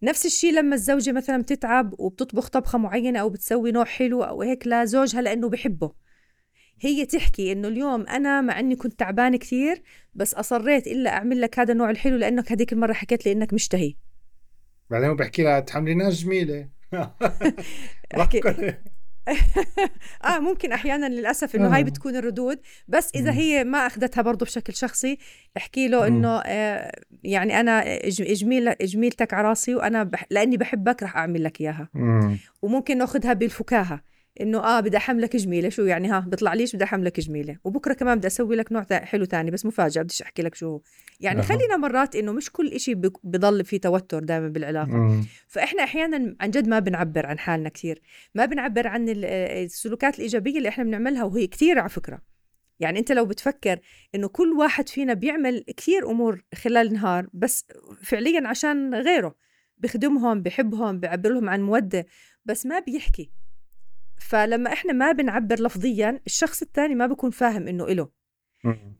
نفس الشيء لما الزوجة مثلا بتتعب وبتطبخ طبخة معينة أو بتسوي نوع حلو أو هيك لزوجها لأنه بحبه. هي تحكي إنه اليوم أنا مع إني كنت تعبانة كثير بس أصريت إلا أعمل لك هذا النوع الحلو لأنك هذيك المرة حكيت لي إنك مشتهي. بعدين بحكي لها تحمليناش جميله أحكي. آه ممكن أحيانا للأسف إنه هاي آه. بتكون الردود. بس إذا هي ما أخذتها برضه بشكل شخصي احكي له إنه آه يعني أنا جميل جميلتك على راسي وأنا بح لأني بحبك رح أعمل لك إياها. وممكن ناخذها بالفكاهة. إنه آه بدي أحملك جميلة. شو يعني؟ ها بيطلع ليش بدي أحملك جميلة؟ وبكرة كمان بدي أسوي لك نوع حلو تاني بس مفاجأة بديش أحكي لك شو. يعني خلينا مرات إنه مش كل إشي بضل في توتر دائما بالعلاقة. مم. فإحنا أحيانا عن جد ما بنعبر عن حالنا كثير. ما بنعبر عن السلوكات الإيجابية اللي إحنا بنعملها وهي كثير على فكرة. يعني أنت لو بتفكر إنه كل واحد فينا بيعمل كثير أمور خلال النهار بس فعليا عشان غيره. بخدمهم بحبهم بيعبر لهم عن مودة بس ما بيحكي. فلما إحنا ما بنعبر لفظيا الشخص الثاني ما بيكون فاهم إنه إله.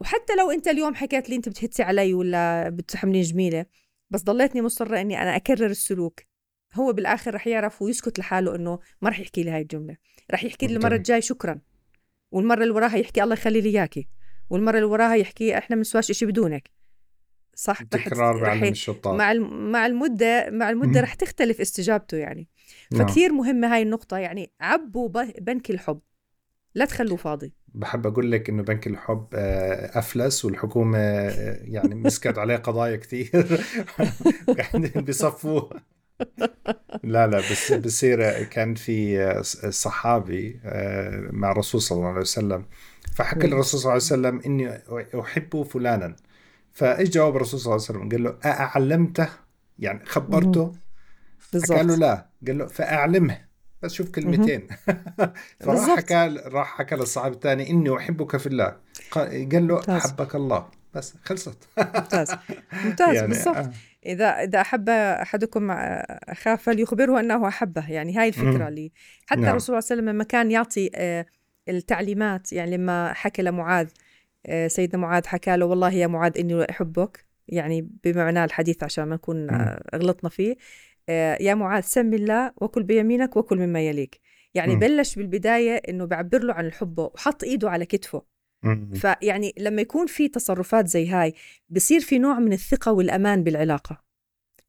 وحتى لو أنت اليوم حكيت لي أنت بتهتي علي ولا بتحملين جميلة بس ضليتني مصرة إني أنا أكرر السلوك. هو بالآخر رح يعرف ويسكت لحاله إنه ما رح يحكي لي هاي الجملة. رح يحكي لي المرة الجاي شكرا. والمرة اللي وراها يحكي الله يخلي لي إياكي. والمرة اللي وراها يحكي إحنا ما بنسواش شيء بدونك. صح؟ تكرار بعلم الشطار. مع مع المدة مع المدة رح تختلف استجابته يعني. فكثير مهمه هاي النقطة يعني عبوا بنك الحب. لا تخلوه فاضي. بحب أقول لك إنه بنك الحب آه، أفلس والحكومة آه، يعني مسكت عليه قضايا كثير. يعني بيصفوه. لا لا بس بصير كان في آه، صحابي مع الرسول صلى الله عليه وسلم. فحكى للرسول صلى الله عليه وسلم إني أحب فلانا. فايش جواب الرسول صلى الله عليه وسلم قال له أعلمته يعني خبرته؟ قال له لا قال له فأعلمه. بس شوف كلمتين. فراح حكى راح حكى للصحابي الثاني إني أحبك في الله. قال له أحبك الله. بس خلصت. ممتاز. ممتاز يعني بالضبط. آه. إذا إذا أحب أحدكم أخاه فليخبره أنه أحبه. يعني هاي الفكرة اللي حتى نعم. الرسول صلى الله عليه وسلم لما كان يعطي آه، التعليمات يعني لما حكى لمعاذ آه، سيدنا معاذ حكى له والله يا معاذ إني أحبك. يعني بمعنى الحديث عشان ما نكون غلطنا فيه. آه، يا معاذ سم الله وكل بيمينك وكل مما يليك يعني م. بلش بالبداية إنه بعبر له عن حبه وحط إيده على كتفه م. فيعني لما يكون في تصرفات زي هاي بصير في نوع من الثقة والأمان بالعلاقة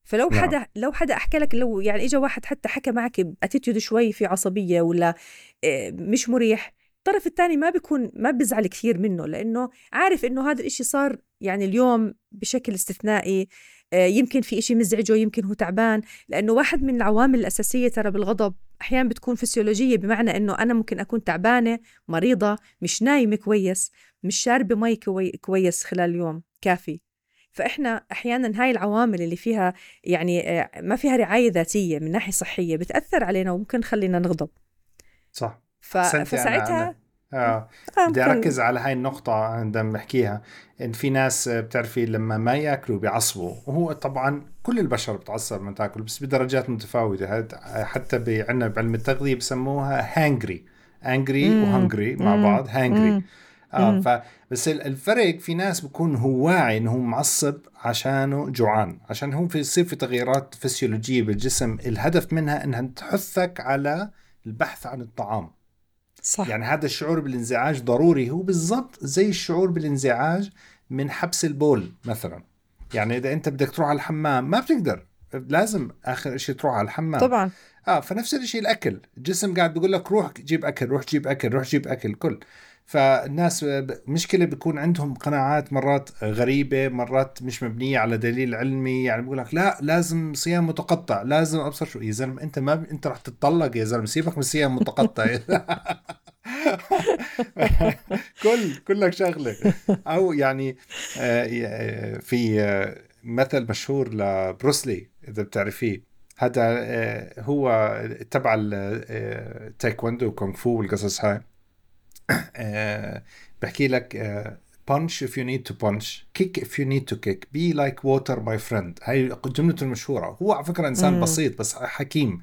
فلو نعم. حدا لو حدا احكى لك لو يعني اجى واحد حتى حكى معك ب attitude شوي في عصبية ولا آه، مش مريح الطرف الثاني ما بيكون ما بيزعل كثير منه لأنه عارف إنه هذا الإشي صار يعني اليوم بشكل استثنائي. آه، يمكن في إشي مزعجه يمكن هو تعبان. لأنه واحد من العوامل الأساسية ترى بالغضب أحيانا بتكون فسيولوجية بمعنى أنه أنا ممكن أكون تعبانة مريضة مش نايمة كويس مش شاربة مي كويس خلال اليوم كافي. فإحنا أحيانا هاي العوامل اللي فيها يعني آه، ما فيها رعاية ذاتية من ناحية صحية بتأثر علينا وممكن خلينا نغضب. صح. ف... فساعتها آه, آه، بدي أركز على هاي النقطة عندما بحكيها. إن في ناس بتعرفي لما ما يأكلوا بيعصبوا. وهو طبعا كل البشر بتعصب لما تأكل بس بدرجات متفاوتة. حتى عندنا بعلم التغذية بسموها hangry angry و hungry مع بعض. hangry آه ف بس الفرق في ناس بكون هو واعي إنه هو معصب عشانه جوعان. عشان هو في يصير في تغييرات فسيولوجية بالجسم. الهدف منها إنها تحثك على البحث عن الطعام. صح. يعني هذا الشعور بالانزعاج ضروري. هو بالضبط زي الشعور بالانزعاج من حبس البول مثلا. يعني إذا أنت بدك تروح على الحمام ما بتقدر. لازم آخر شيء تروح على الحمام. طبعا. آه فنفس الشيء الأكل. الجسم قاعد بيقول لك روح جيب أكل روح جيب أكل روح جيب أكل كل. فالناس مشكلة بيكون عندهم قناعات مرات غريبة مرات مش مبنية على دليل علمي يعني بقول لك لا لازم صيام متقطع لازم أبصر شو يا زلمة أنت ما ب... أنت رح تتطلق يا زلمة سيبك من الصيام المتقطع كل كلك شغلة. أو يعني آه، في آه، مثل مشهور لبروسلي إذا بتعرفيه. هذا آه، هو تبع التايكوندو كونغ فو والقصص هاي. بحكي لك punch if you need to punch kick if you need to kick be like water my friend. هاي جملته المشهورة. هو على فكرة إنسان مم. بسيط بس حكيم.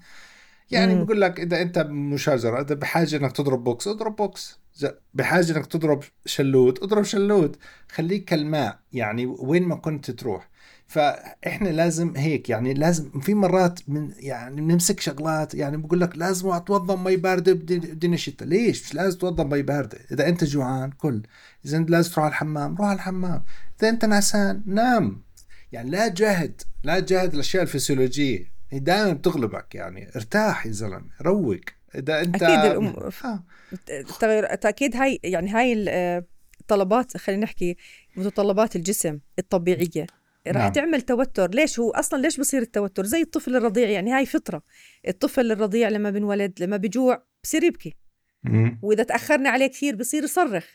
يعني بقول لك إذا أنت مشاجرة إذا بحاجة إنك تضرب بوكس اضرب بوكس. بحاجة إنك تضرب شلوت اضرب شلوت. خليك كالماء. يعني وين ما كنت تروح. فإحنا لازم هيك يعني لازم في مرات من يعني بنمسك شغلات يعني بقول لك لازم اتوضا مي باردة بدين الشتاء ليش؟ مش لازم تتوضا مي باردة. إذا أنت جوعان كل. إذا أنت لازم تروح على الحمام روح على الحمام. إذا أنت نعسان نام. يعني لا تجاهد لا تجاهد الأشياء الفسيولوجية. هي دائما بتغلبك يعني ارتاح يا زلمة روق. إذا أنت أكيد الأم... التغير أكيد هاي يعني هاي الطلبات خلينا نحكي متطلبات الجسم الطبيعية. راح نعم. تعمل توتر. ليش هو أصلا ليش بصير التوتر؟ زي الطفل الرضيع يعني هاي فطرة. الطفل الرضيع لما بنولد لما بجوع بصير يبكي. مم. وإذا تأخرنا عليه كثير بصير يصرخ.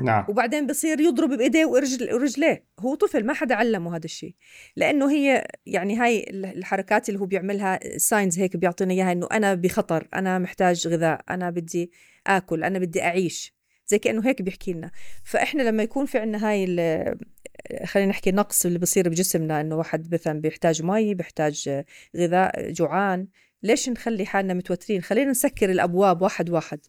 نعم. وبعدين بصير يضرب بإيديه ورجل ورجليه. هو طفل ما حدا علمه هذا الشيء. لأنه هي يعني هاي الحركات اللي هو بيعملها signs هيك بيعطينا إياها إنه أنا بخطر أنا محتاج غذاء أنا بدي آكل أنا بدي أعيش. زي كأنه هيك بيحكي لنا. فإحنا لما يكون في عنا هاي خلينا نحكي نقص اللي بصير بجسمنا إنه واحد مثلا بيحتاج مي بيحتاج غذاء جوعان ليش نخلي حالنا متوترين؟ خلينا نسكر الأبواب واحد واحد.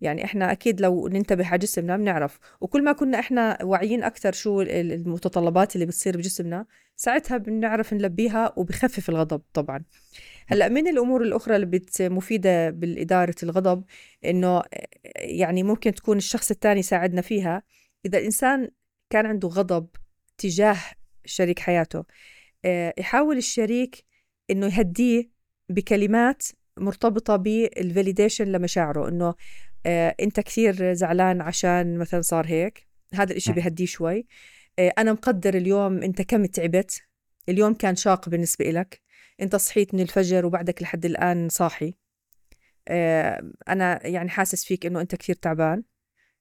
يعني إحنا أكيد لو ننتبه على جسمنا بنعرف. وكل ما كنا إحنا واعيين أكثر شو المتطلبات اللي بتصير بجسمنا ساعتها بنعرف نلبيها وبخفف الغضب طبعا. هلأ من الأمور الأخرى اللي بت مفيدة بالإدارة الغضب إنه يعني ممكن تكون الشخص الثاني ساعدنا فيها. إذا الانسان كان عنده غضب تجاه شريك حياته آه، يحاول الشريك إنه يهديه بكلمات مرتبطة بالفاليديشن لمشاعره إنه آه، أنت كثير زعلان عشان مثلا صار هيك. هذا الإشي بيهديه شوي. آه، أنا مقدر اليوم أنت كم تعبت. اليوم كان شاق بالنسبة لك انت صحيت من الفجر وبعدك لحد الآن صاحي. أنا يعني حاسس فيك إنه أنت كثير تعبان.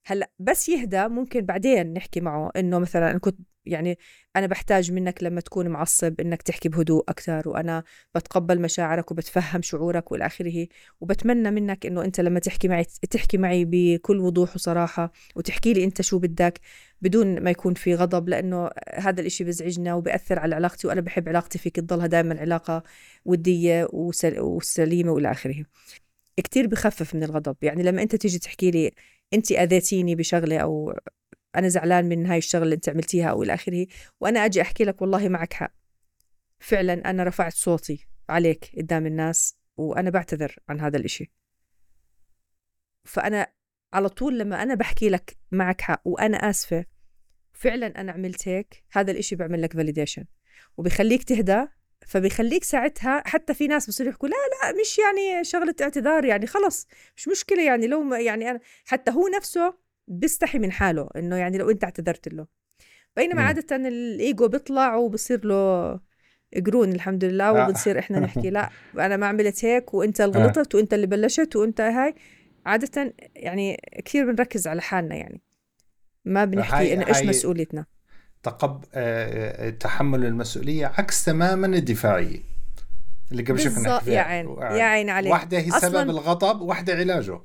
هلأ بس يهدى ممكن بعدين نحكي معه إنه مثلا أنا كنت يعني أنا بحتاج منك لما تكون معصب إنك تحكي بهدوء أكثر وأنا بتقبل مشاعرك وبتفهم شعورك وإلى آخره وبتمنى منك إنه أنت لما تحكي معي تحكي معي بكل وضوح وصراحة وتحكي لي أنت شو بدك بدون ما يكون في غضب لأنه هذا الإشي بزعجنا وبأثر على علاقتي وأنا بحب علاقتي فيك تضلها دائما علاقة ودية وسليمة وإلى آخره. كتير بخفف من الغضب يعني لما أنت تيجي تحكي لي انت أذيتيني بشغلة أو أنا زعلان من هاي الشغلة اللي أنت عملتيها أو إلى آخره وأنا أجي أحكي لك والله معك حق. فعلا أنا رفعت صوتي عليك قدام الناس وأنا بعتذر عن هذا الإشي. فأنا على طول لما أنا بحكي لك معك حق وأنا آسفة فعلا أنا عملت هيك هذا الإشي بيعمل لك فاليديشن وبيخليك تهدى فبيخليك ساعتها حتى في ناس بصيروا يحكوا لا لا مش يعني شغلة اعتذار يعني خلص مش مشكلة يعني لو يعني أنا حتى هو نفسه بيستحي من حاله إنه يعني لو أنت اعتذرت له بينما م. عادة الإيجو بيطلع وبصير له قرون الحمد لله آه. وبنصير إحنا نحكي لا أنا ما عملت هيك وأنت اللي آه. غلطت وأنت اللي بلشت وأنت هاي عادة يعني كثير بنركز على حالنا يعني ما بنحكي انه إيش مسؤوليتنا تقب... آه، آه، تحمل المسؤولية عكس تماما الدفاعية. اللي قبل شوي كنا يا عين يا عين عليك. واحدة هي سبب الغضب واحدة علاجه.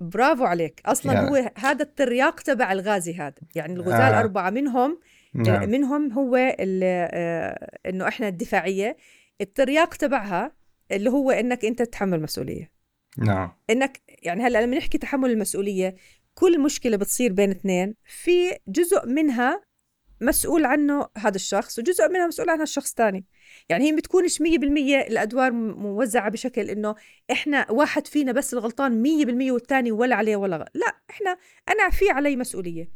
برافو عليك. أصلا يعني. هو هذا الترياق تبع الغازي هذا. يعني الغزال آه. أربعة منهم نعم. منهم هو آه إنه إحنا الدفاعية. الترياق تبعها اللي هو إنك أنت تتحمل مسؤولية. نعم. إنك يعني هلأ لما نحكي تحمل المسؤولية كل مشكلة بتصير بين اثنين. في جزء منها مسؤول عنه هذا الشخص وجزء منها مسؤول عنها الشخص الثاني يعني هي بتكونش 100% الأدوار موزعة بشكل إنه إحنا واحد فينا بس الغلطان 100% والثاني ولا عليه ولا غ... لا إحنا أنا في علي مسؤولية.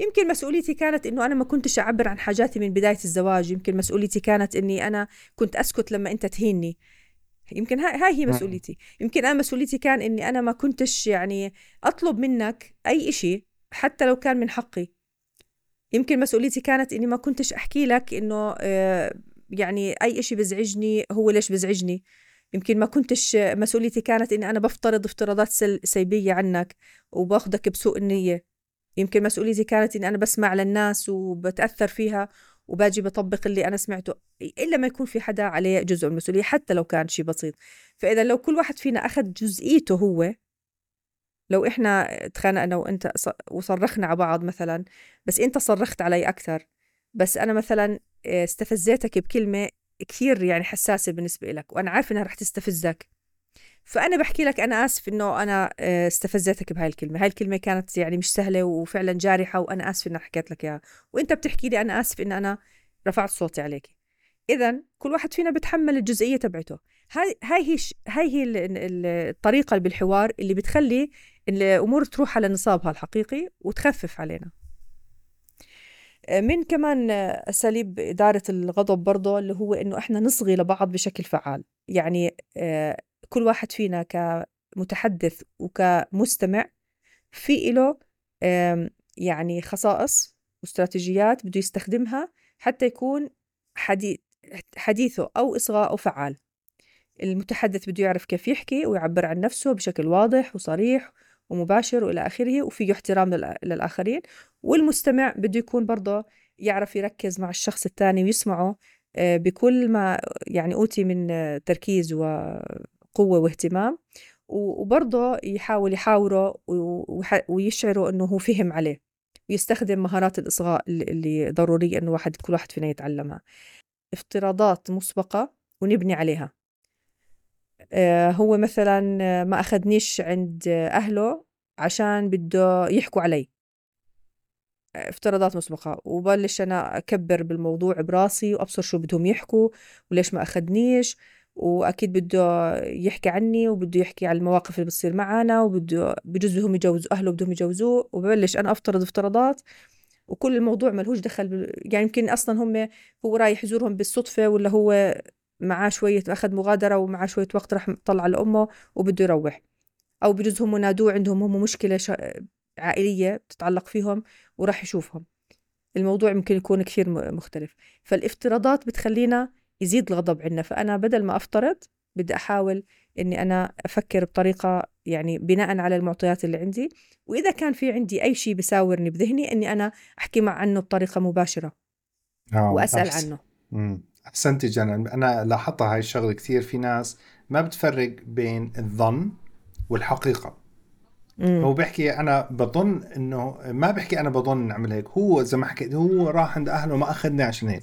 يمكن مسؤوليتي كانت إنه أنا ما كنتش أعبر عن حاجاتي من بداية الزواج يمكن مسؤوليتي كانت إني أنا كنت أسكت لما أنت تهيني. يمكن هاي, هاي هي مسؤوليتي. يمكن أنا مسؤوليتي كان إني أنا ما كنتش يعني أطلب منك أي إشي حتى لو كان من حقي. يمكن مسؤوليتي كانت إني ما كنتش أحكي لك إنه آه، يعني أي إشي بزعجني هو ليش بزعجني. يمكن ما كنتش مسؤوليتي كانت إني أنا بفترض افتراضات سلبية عنك وباخذك بسوء النية. يمكن مسؤوليتي كانت إني أنا بسمع للناس وبتأثر فيها وباجي بطبق اللي أنا سمعته إلا ما يكون في حدا عليه جزء من المسؤولية حتى لو كان شيء بسيط. فإذا لو كل واحد فينا أخذ جزئيته هو لو إحنا تخانقنا وإنت وصرخنا على بعض مثلا بس إنت صرخت علي أكثر بس أنا مثلا آه، استفزيتك بكلمة كثير يعني حساسة بالنسبة لك وأنا عارفة إنها رح تستفزك. فأنا بحكي لك أنا آسف إنه أنا آه، استفزتك بهاي الكلمة. هاي الكلمة كانت يعني مش سهلة وفعلا جارحة وأنا اسف اني حكيت لك إياها. وإنت بتحكي لي أنا اسف إن أنا رفعت صوتي عليك. اذا كل واحد فينا بتحمل الجزئية تبعته. هاي هاي هي هاي هي الطريقة بالحوار اللي بتخلي الأمور تروح على نصابها الحقيقي وتخفف علينا. من كمان أساليب إدارة الغضب برضه اللي هو إنه إحنا نصغي لبعض بشكل فعال. يعني آه، كل واحد فينا كمتحدث وكمستمع في له يعني خصائص واستراتيجيات بده يستخدمها حتى يكون حديث حديثه أو إصغاءه فعال. المتحدث بده يعرف كيف يحكي ويعبر عن نفسه بشكل واضح وصريح ومباشر وإلى آخره وفيه احترام للآخرين. والمستمع بده يكون برضه يعرف يركز مع الشخص الثاني ويسمعه آه، بكل ما يعني أوتي من تركيز وقوة واهتمام. وبرضه يحاول يحاوره ويشعره أنه هو فهم عليه ويستخدم مهارات الإصغاء اللي ضروري أنه واحد كل واحد فينا يتعلمها. افتراضات مسبقة ونبني عليها. هو مثلا ما أخذنيش عند أهله عشان بده يحكوا علي. افتراضات مسبقة. وبلش أنا أكبر بالموضوع براسي وأبصر شو بدهم يحكوا وليش ما أخذنيش. وأكيد بده يحكي عني وبده يحكي على المواقف اللي بتصير معنا وبده بجوز هم يجوزوا أهله بدهم يجوزوه. وببلش أنا أفترض افتراضات. وكل الموضوع ملهوش دخل. يعني يمكن أصلا هم هو رايح يزورهم بالصدفة ولا هو معاه شوية أخذ مغادرة ومعاه شوية وقت راح طلع لأمه وبده يروح. أو بجوز هم نادوه عندهم هم مشكلة ش... عائلية بتتعلق فيهم وراح يشوفهم. الموضوع ممكن يكون كثير مختلف. فالافتراضات بتخلينا يزيد الغضب عندنا. فأنا بدل ما أفترض بدي أحاول إني أنا أفكر بطريقة يعني بناء على المعطيات اللي عندي. وإذا كان في عندي أي شيء بيساورني بذهني إني أنا أحكي مع عنه بطريقة مباشرة. آه وأسأل أحسن. عنه. أحسنتي جنى أنا لاحظتها هاي الشغلة كثير. في ناس ما بتفرق بين الظن والحقيقة. مم. هو بيحكي أنا بظن إنه ما بيحكي أنا بظن نعمل هيك. هو زي ما حكيت هو راح عند أهله ما أخذني عشان هيك.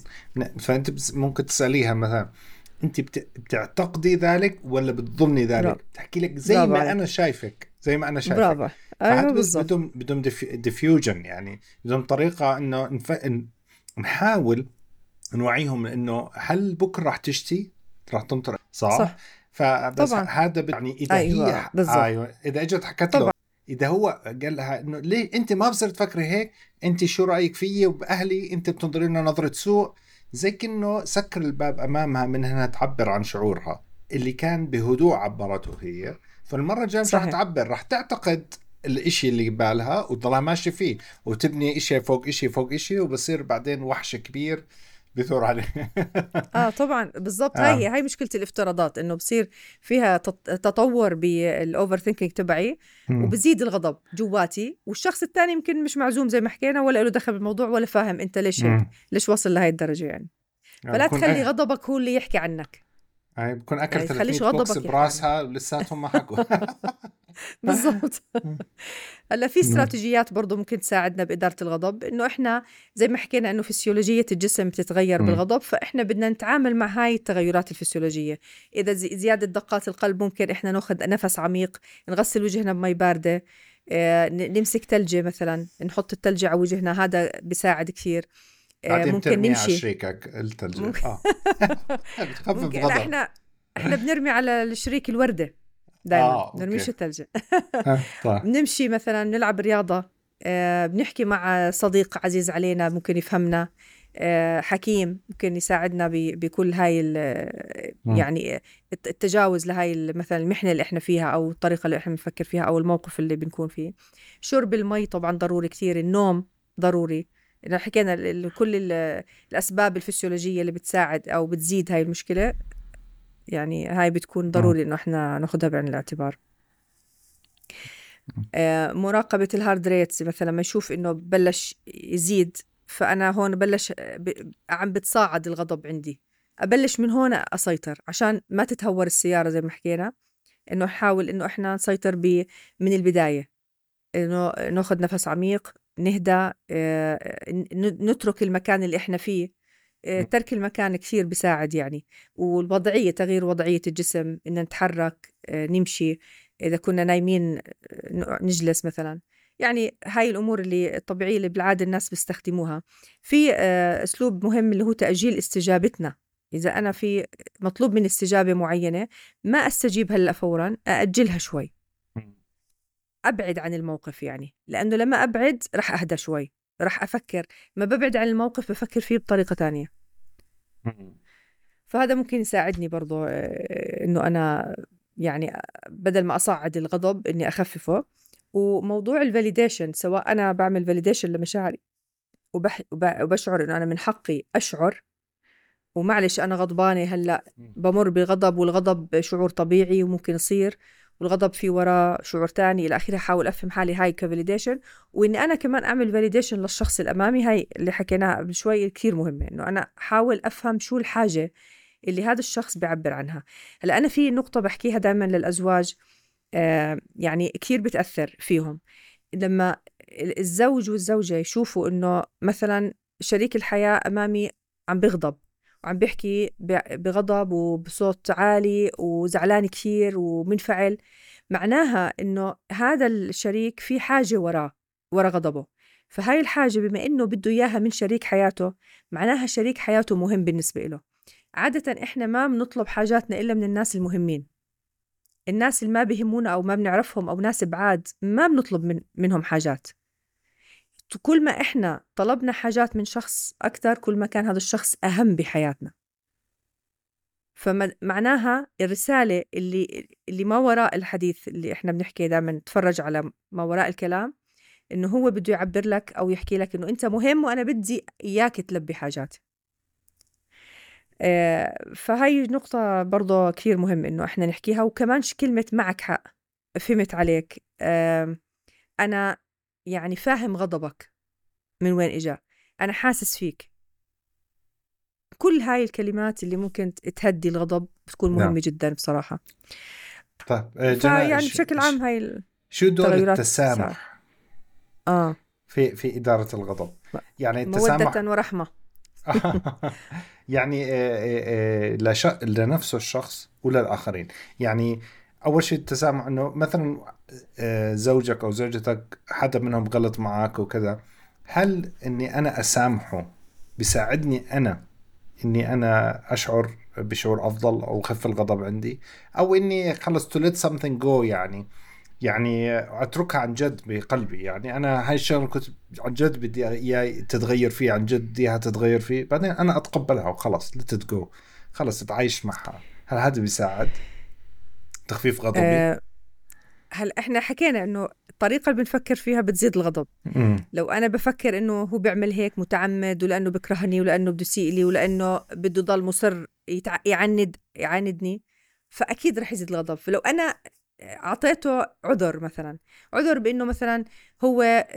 فأنت ممكن تسأليها مثلا أنت بتعتقدي ذلك ولا بتظني ذلك؟ تحكي لك زي ما أنا شايفك. زي ما أنا شايفك. برافو. أيوه بالضبط. بدهم بدهم ديفيوجن يعني. بدهم طريقة إنه نف... نحاول نوعيهم إنه هل بكرة راح تشتي؟ راح تنطر. صح, صح. فبس طبعا. هذا يعني إذا أيوة. هي بالزبط. أيوه. إذا إجت حكت له. إذا هو قال لها إنه ليه أنت ما بصير تفكري هيك؟ أنت شو رأيك فيي وبأهلي؟ أنت بتنظري لنا نظرة سوء. زي كأنه سكر الباب أمامها من أنها تعبر عن شعورها. اللي كان بهدوء عبرته هي. فالمرة الجاية مش رح تعبر. رح تعتقد الإشي اللي قبالها وتضلها ماشية فيه. وتبني إشي فوق إشي فوق إشي وبصير بعدين وحش كبير. بثور عليه. آه طبعا. بالضبط. آه. هاي هاي مشكلة الافتراضات إنه بصير فيها تطور بال overthinking تبعي وبزيد الغضب جواتي والشخص الثاني يمكن مش معزوم زي ما حكينا ولا له دخل بالموضوع ولا فاهم أنت ليش هيك ليش وصل لهي الدرجة يعني. فلا تخلي غضبك هو اللي يحكي عنك. يعني بكون اكل يعني 300 بوكس براسها ولساتهم ما حكوا. بالضبط. هلأ في استراتيجيات برضه ممكن تساعدنا بإدارة الغضب إنه إحنا زي ما حكينا إنه فسيولوجية الجسم بتتغير بالغضب فإحنا بدنا نتعامل مع هاي التغيرات الفسيولوجية. إذا زيادة دقات القلب ممكن إحنا ناخذ نفس عميق نغسل وجهنا بمي باردة آه، نمسك تلجة مثلا نحط التلجة على وجهنا هذا بيساعد كثير. بعدين ممكن نمشي على شريكك الثلج. آه. بتخفف غضب إحنا إحنا بنرمي على الشريك الوردة. دائما آه، نرميش الثلج طيب. بنمشي مثلا نلعب رياضة آه، بنحكي مع صديق عزيز علينا ممكن يفهمنا آه، حكيم ممكن يساعدنا بكل هاي يعني التجاوز لهاي مثلا المحنة اللي إحنا فيها أو الطريقة اللي إحنا بنفكر فيها أو الموقف اللي بنكون فيه. شرب المي طبعا ضروري كثير النوم ضروري. حكينا كل الأسباب الفسيولوجية اللي بتساعد أو بتزيد هاي المشكلة. يعني هاي بتكون ضروري إنه إحنا ناخدها بعين الاعتبار. آه، مراقبة ال heart rates مثلا ما يشوف إنه بلش يزيد فأنا هون بلش عم بتصاعد الغضب عندي. أبلش من هون أسيطر عشان ما تتهور السيارة زي ما حكينا إنه نحاول إنه إحنا نسيطر من البداية. إنه ناخذ نفس عميق نهدى آه، نترك المكان اللي إحنا فيه. آه، ترك المكان كثير بيساعد يعني. والوضعية تغيير وضعية الجسم إن نتحرك آه، نمشي إذا كنا نايمين نجلس مثلا. يعني هاي الأمور اللي الطبيعية اللي بالعادة الناس بيستخدموها. في أسلوب مهم اللي هو تأجيل استجابتنا. إذا أنا في مطلوب من استجابة معينة ما أستجيب هلأ فورا أأجلها شوي. أبعد عن الموقف يعني. لأنه لما أبعد رح أهدى شوي. رح أفكر. ما ببعد عن الموقف بفكر فيه بطريقة تانية. فهذا ممكن يساعدني برضو آه، إنه أنا يعني بدل ما أصعد الغضب إني أخففه. وموضوع ال validation سواء أنا بعمل validation لمشاعري وبح وبشعر إنه أنا من حقي أشعر ومعلش أنا غضبانة هلأ بمر بغضب والغضب شعور طبيعي وممكن يصير. والغضب في وراه شعور تاني إلى آخره أحاول أفهم حالي هاي ك validation وإني أنا كمان أعمل فاليديشن للشخص الأمامي هاي اللي حكيناها قبل شوي كثير مهمة إنه أنا أحاول أفهم شو الحاجة اللي هذا الشخص بيعبر عنها. هلأ أنا في نقطة بحكيها دائما للأزواج آه يعني كثير بتأثر فيهم. لما الزوج والزوجة يشوفوا إنه مثلا شريك الحياة أمامي عم بيغضب وعم بيحكي بغضب وبصوت عالي وزعلان كثير ومنفعل. معناها إنه هذا الشريك في حاجة وراه ورا غضبه. فهاي الحاجة بما إنه بده إياها من شريك حياته معناها شريك حياته مهم بالنسبة له عادة إحنا ما بنطلب حاجاتنا إلا من الناس المهمين. الناس اللي ما بيهمونا أو ما بنعرفهم أو ناس بعاد ما بنطلب من منهم حاجات. كل ما إحنا طلبنا حاجات من شخص أكثر كل ما كان هذا الشخص أهم بحياتنا. فمعناها الرسالة اللي اللي ما وراء الحديث اللي إحنا بنحكي دائما نتفرج على ما وراء الكلام إنه هو بده يعبر لك أو يحكي لك إنه أنت مهم وأنا بدي إياك تلبي حاجاتي. آه، فهي نقطة برضه كثير مهم إنه إحنا نحكيها وكمان كلمة معك حق فهمت عليك. أنا يعني فاهم غضبك من وين إجا. أنا حاسس فيك. كل هاي الكلمات اللي ممكن تهدي الغضب بتكون مهمة نعم. جدا بصراحة. طيب يعني بشكل عام هاي ال... شو دور التسامح آه. في في إدارة الغضب؟ يعني التسامح مودة ورحمة. يعني لش... لنفسه الشخص وللآخرين يعني أول شيء التسامح إنه مثلا آه، زوجك أو زوجتك حدا منهم غلط معك وكذا هل إني أنا أسامحه؟ بيساعدني أنا إني أنا أشعر بشعور أفضل أو خف الغضب عندي؟ أو إني خلص to let something go يعني يعني أتركها عن جد بقلبي يعني. أنا هاي الشغلة كنت عن جد بدي اياه تتغير فيه عن جد بدي إياها تتغير فيه. بعدين أنا أتقبلها وخلص let go خلص اتعايش معها. هل هذا بيساعد؟ تخفيف غضبي؟ أه هل إحنا حكينا إنه الطريقة اللي بنفكر فيها بتزيد الغضب. مم. لو أنا بفكر إنه هو بيعمل هيك متعمد ولأنه بكرهني ولأنه بده يسيء لي ولأنه بده يضل مصر يتع... يعند يعاندني فأكيد رح يزيد الغضب. فلو أنا أعطيته عذر مثلا عذر بإنه مثلا هو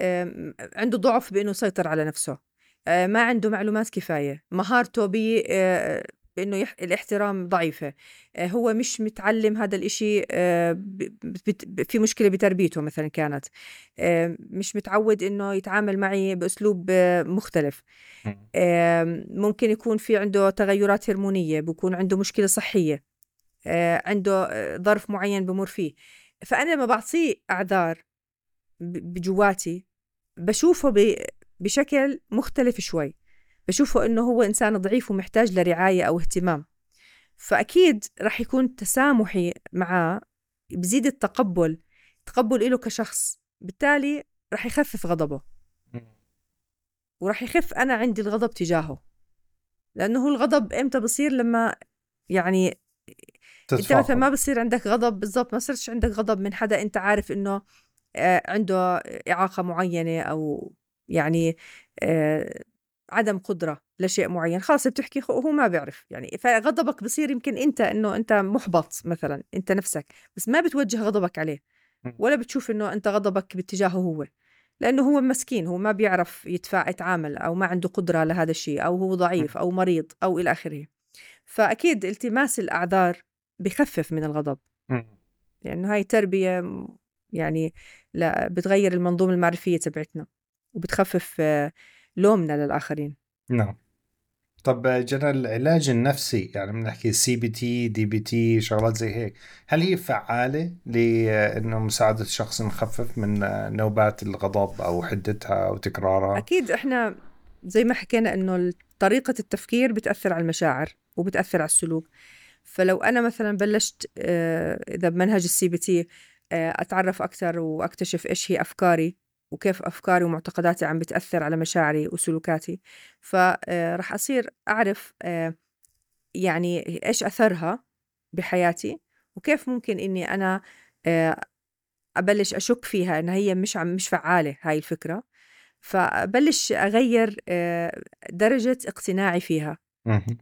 عنده ضعف بإنه يسيطر على نفسه. آه، ما عنده معلومات كفاية. مهارته ب بانه يح... الاحترام ضعيفة. آه، هو مش متعلم هذا الإشي آه، في مشكلة بتربيته مثلا كانت. آه، مش متعود إنه يتعامل معي بأسلوب مختلف. ممكن يكون في عنده تغيرات هرمونية بكون عنده مشكلة صحية عنده ظرف معين بمر فيه. فأنا لما بعطيه أعذار بجواتي بشوفه بشكل مختلف شوي. بشوفه إنه هو إنسان ضعيف ومحتاج لرعاية أو اهتمام. فأكيد رح يكون تسامحي معاه بزيد التقبل تقبل له كشخص بالتالي رح يخفف غضبه. ورح يخف أنا عندي الغضب تجاهه. لأنه هو الغضب إمتى بصير؟ لما يعني أنت مثلا ما بصير عندك غضب بالضبط ما صرتش عندك غضب من حدا أنت عارف إنه آه، عنده إعاقة معينة أو يعني آه، عدم قدرة لشيء معين خلاص بتحكي هو ما بيعرف يعني فغضبك بصير يمكن أنت إنه أنت محبط مثلا أنت نفسك بس ما بتوجه غضبك عليه ولا بتشوف إنه أنت غضبك باتجاهه هو لأنه هو مسكين هو ما بيعرف يدفع يتعامل أو ما عنده قدرة لهذا الشيء أو هو ضعيف أو مريض أو إلى آخره. فأكيد التماس الأعذار بخفف من الغضب. لأنه هاي تربية يعني لا بتغير المنظومة المعرفية تبعتنا وبتخفف آه، لومنا للاخرين نعم. طب جرى العلاج النفسي يعني بنحكي سي بي تي دي بي تي شغلات زي هيك هل هي فعالة لأنه مساعدة الشخص نخفف من نوبات الغضب أو حدتها أو تكرارها؟ أكيد إحنا زي ما حكينا إنه طريقة التفكير بتأثر على المشاعر وبتأثر على السلوك. فلو أنا مثلا بلشت آه، إذا بمنهج ال CBT أتعرف أكثر وأكتشف إيش هي أفكاري وكيف أفكاري ومعتقداتي عم بتأثر على مشاعري وسلوكاتي. فرح أصير أعرف آه، يعني إيش أثرها بحياتي وكيف ممكن إني أنا آه، أبلش أشك فيها إنها هي مش عم مش فعالة هاي الفكرة. فبلش أغير آه، درجة اقتناعي فيها.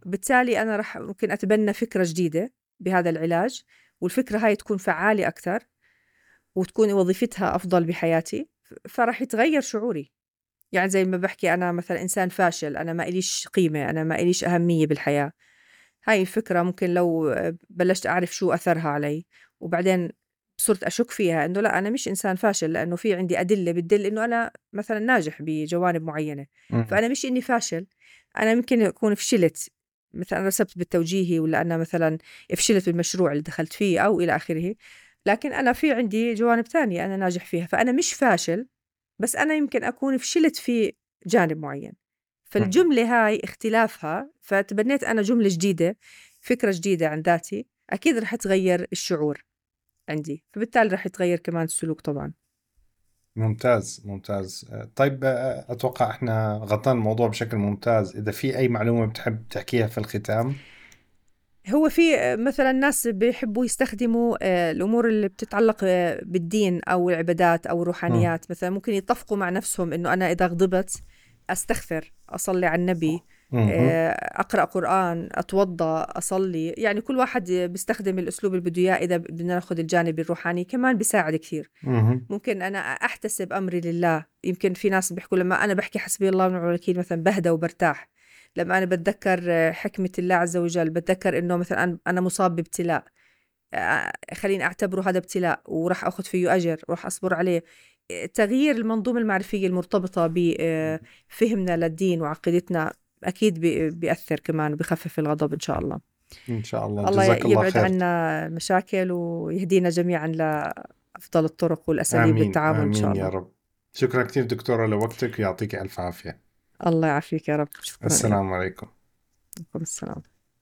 بالتالي أنا رح ممكن أتبنى فكرة جديدة بهذا العلاج والفكرة هاي تكون فعالة أكثر وتكون وظيفتها أفضل بحياتي. فراح يتغير شعوري. يعني زي ما بحكي أنا مثلا إنسان فاشل أنا ما إليش قيمة أنا ما إليش أهمية بالحياة. هاي الفكرة ممكن لو بلشت أعرف شو أثرها علي. وبعدين صرت أشك فيها إنه لا أنا مش إنسان فاشل لأنه في عندي أدلة بتدل إنه أنا مثلا ناجح بجوانب معينة. فأنا مش إني فاشل أنا يمكن أكون فشلت. مثلا رسبت بالتوجيهي ولا أنا مثلا فشلت بالمشروع اللي دخلت فيه أو إلى آخره. لكن أنا في عندي جوانب تانية أنا ناجح فيها فأنا مش فاشل بس أنا يمكن أكون فشلت في جانب معين. فالجملة هاي اختلافها فتبنيت أنا جملة جديدة فكرة جديدة عن ذاتي أكيد رح تغير الشعور عندي فبالتالي رح يتغير كمان السلوك طبعا. ممتاز ممتاز. طيب أتوقع إحنا غطينا الموضوع بشكل ممتاز. إذا في أي معلومة بتحب تحكيها في الختام؟ هو في آه، مثلا ناس بيحبوا يستخدموا آه، الأمور اللي بتتعلق آه، بالدين أو العبادات أو الروحانيات. م. مثلا ممكن يتفقوا مع نفسهم إنه أنا إذا غضبت أستغفر أصلي على النبي أقرأ قرآن أتوضأ أصلي. يعني كل واحد بيستخدم الأسلوب اللي بده إياه إذا بدنا ناخذ الجانب الروحاني كمان بيساعد كثير. ممكن أنا أحتسب أمري لله. يمكن في ناس بيحكوا لما أنا بحكي حسبي الله ونعم الوكيل مثلا بهدى وبرتاح. لما أنا بتذكر حكمة الله عز وجل بتذكر إنه مثلا أنا مصاب بابتلاء خليني أعتبره هذا ابتلاء وراح أخذ فيه أجر وراح أصبر عليه. تغيير المنظومة المعرفية المرتبطة بفهمنا للدين وعقيدتنا أكيد بيأثر كمان وبخفف الغضب إن شاء الله. إن شاء الله. الله جزاك الله يبعد. عنا المشاكل ويهدينا جميعا لأفضل الطرق والأساليب. للتعامل إن شاء الله يا رب. شكرا كثير دكتورة لوقتك ويعطيك ألف عافية. الله يعافيك يا رب. شكرا السلام عليكم. وعليكم السلام.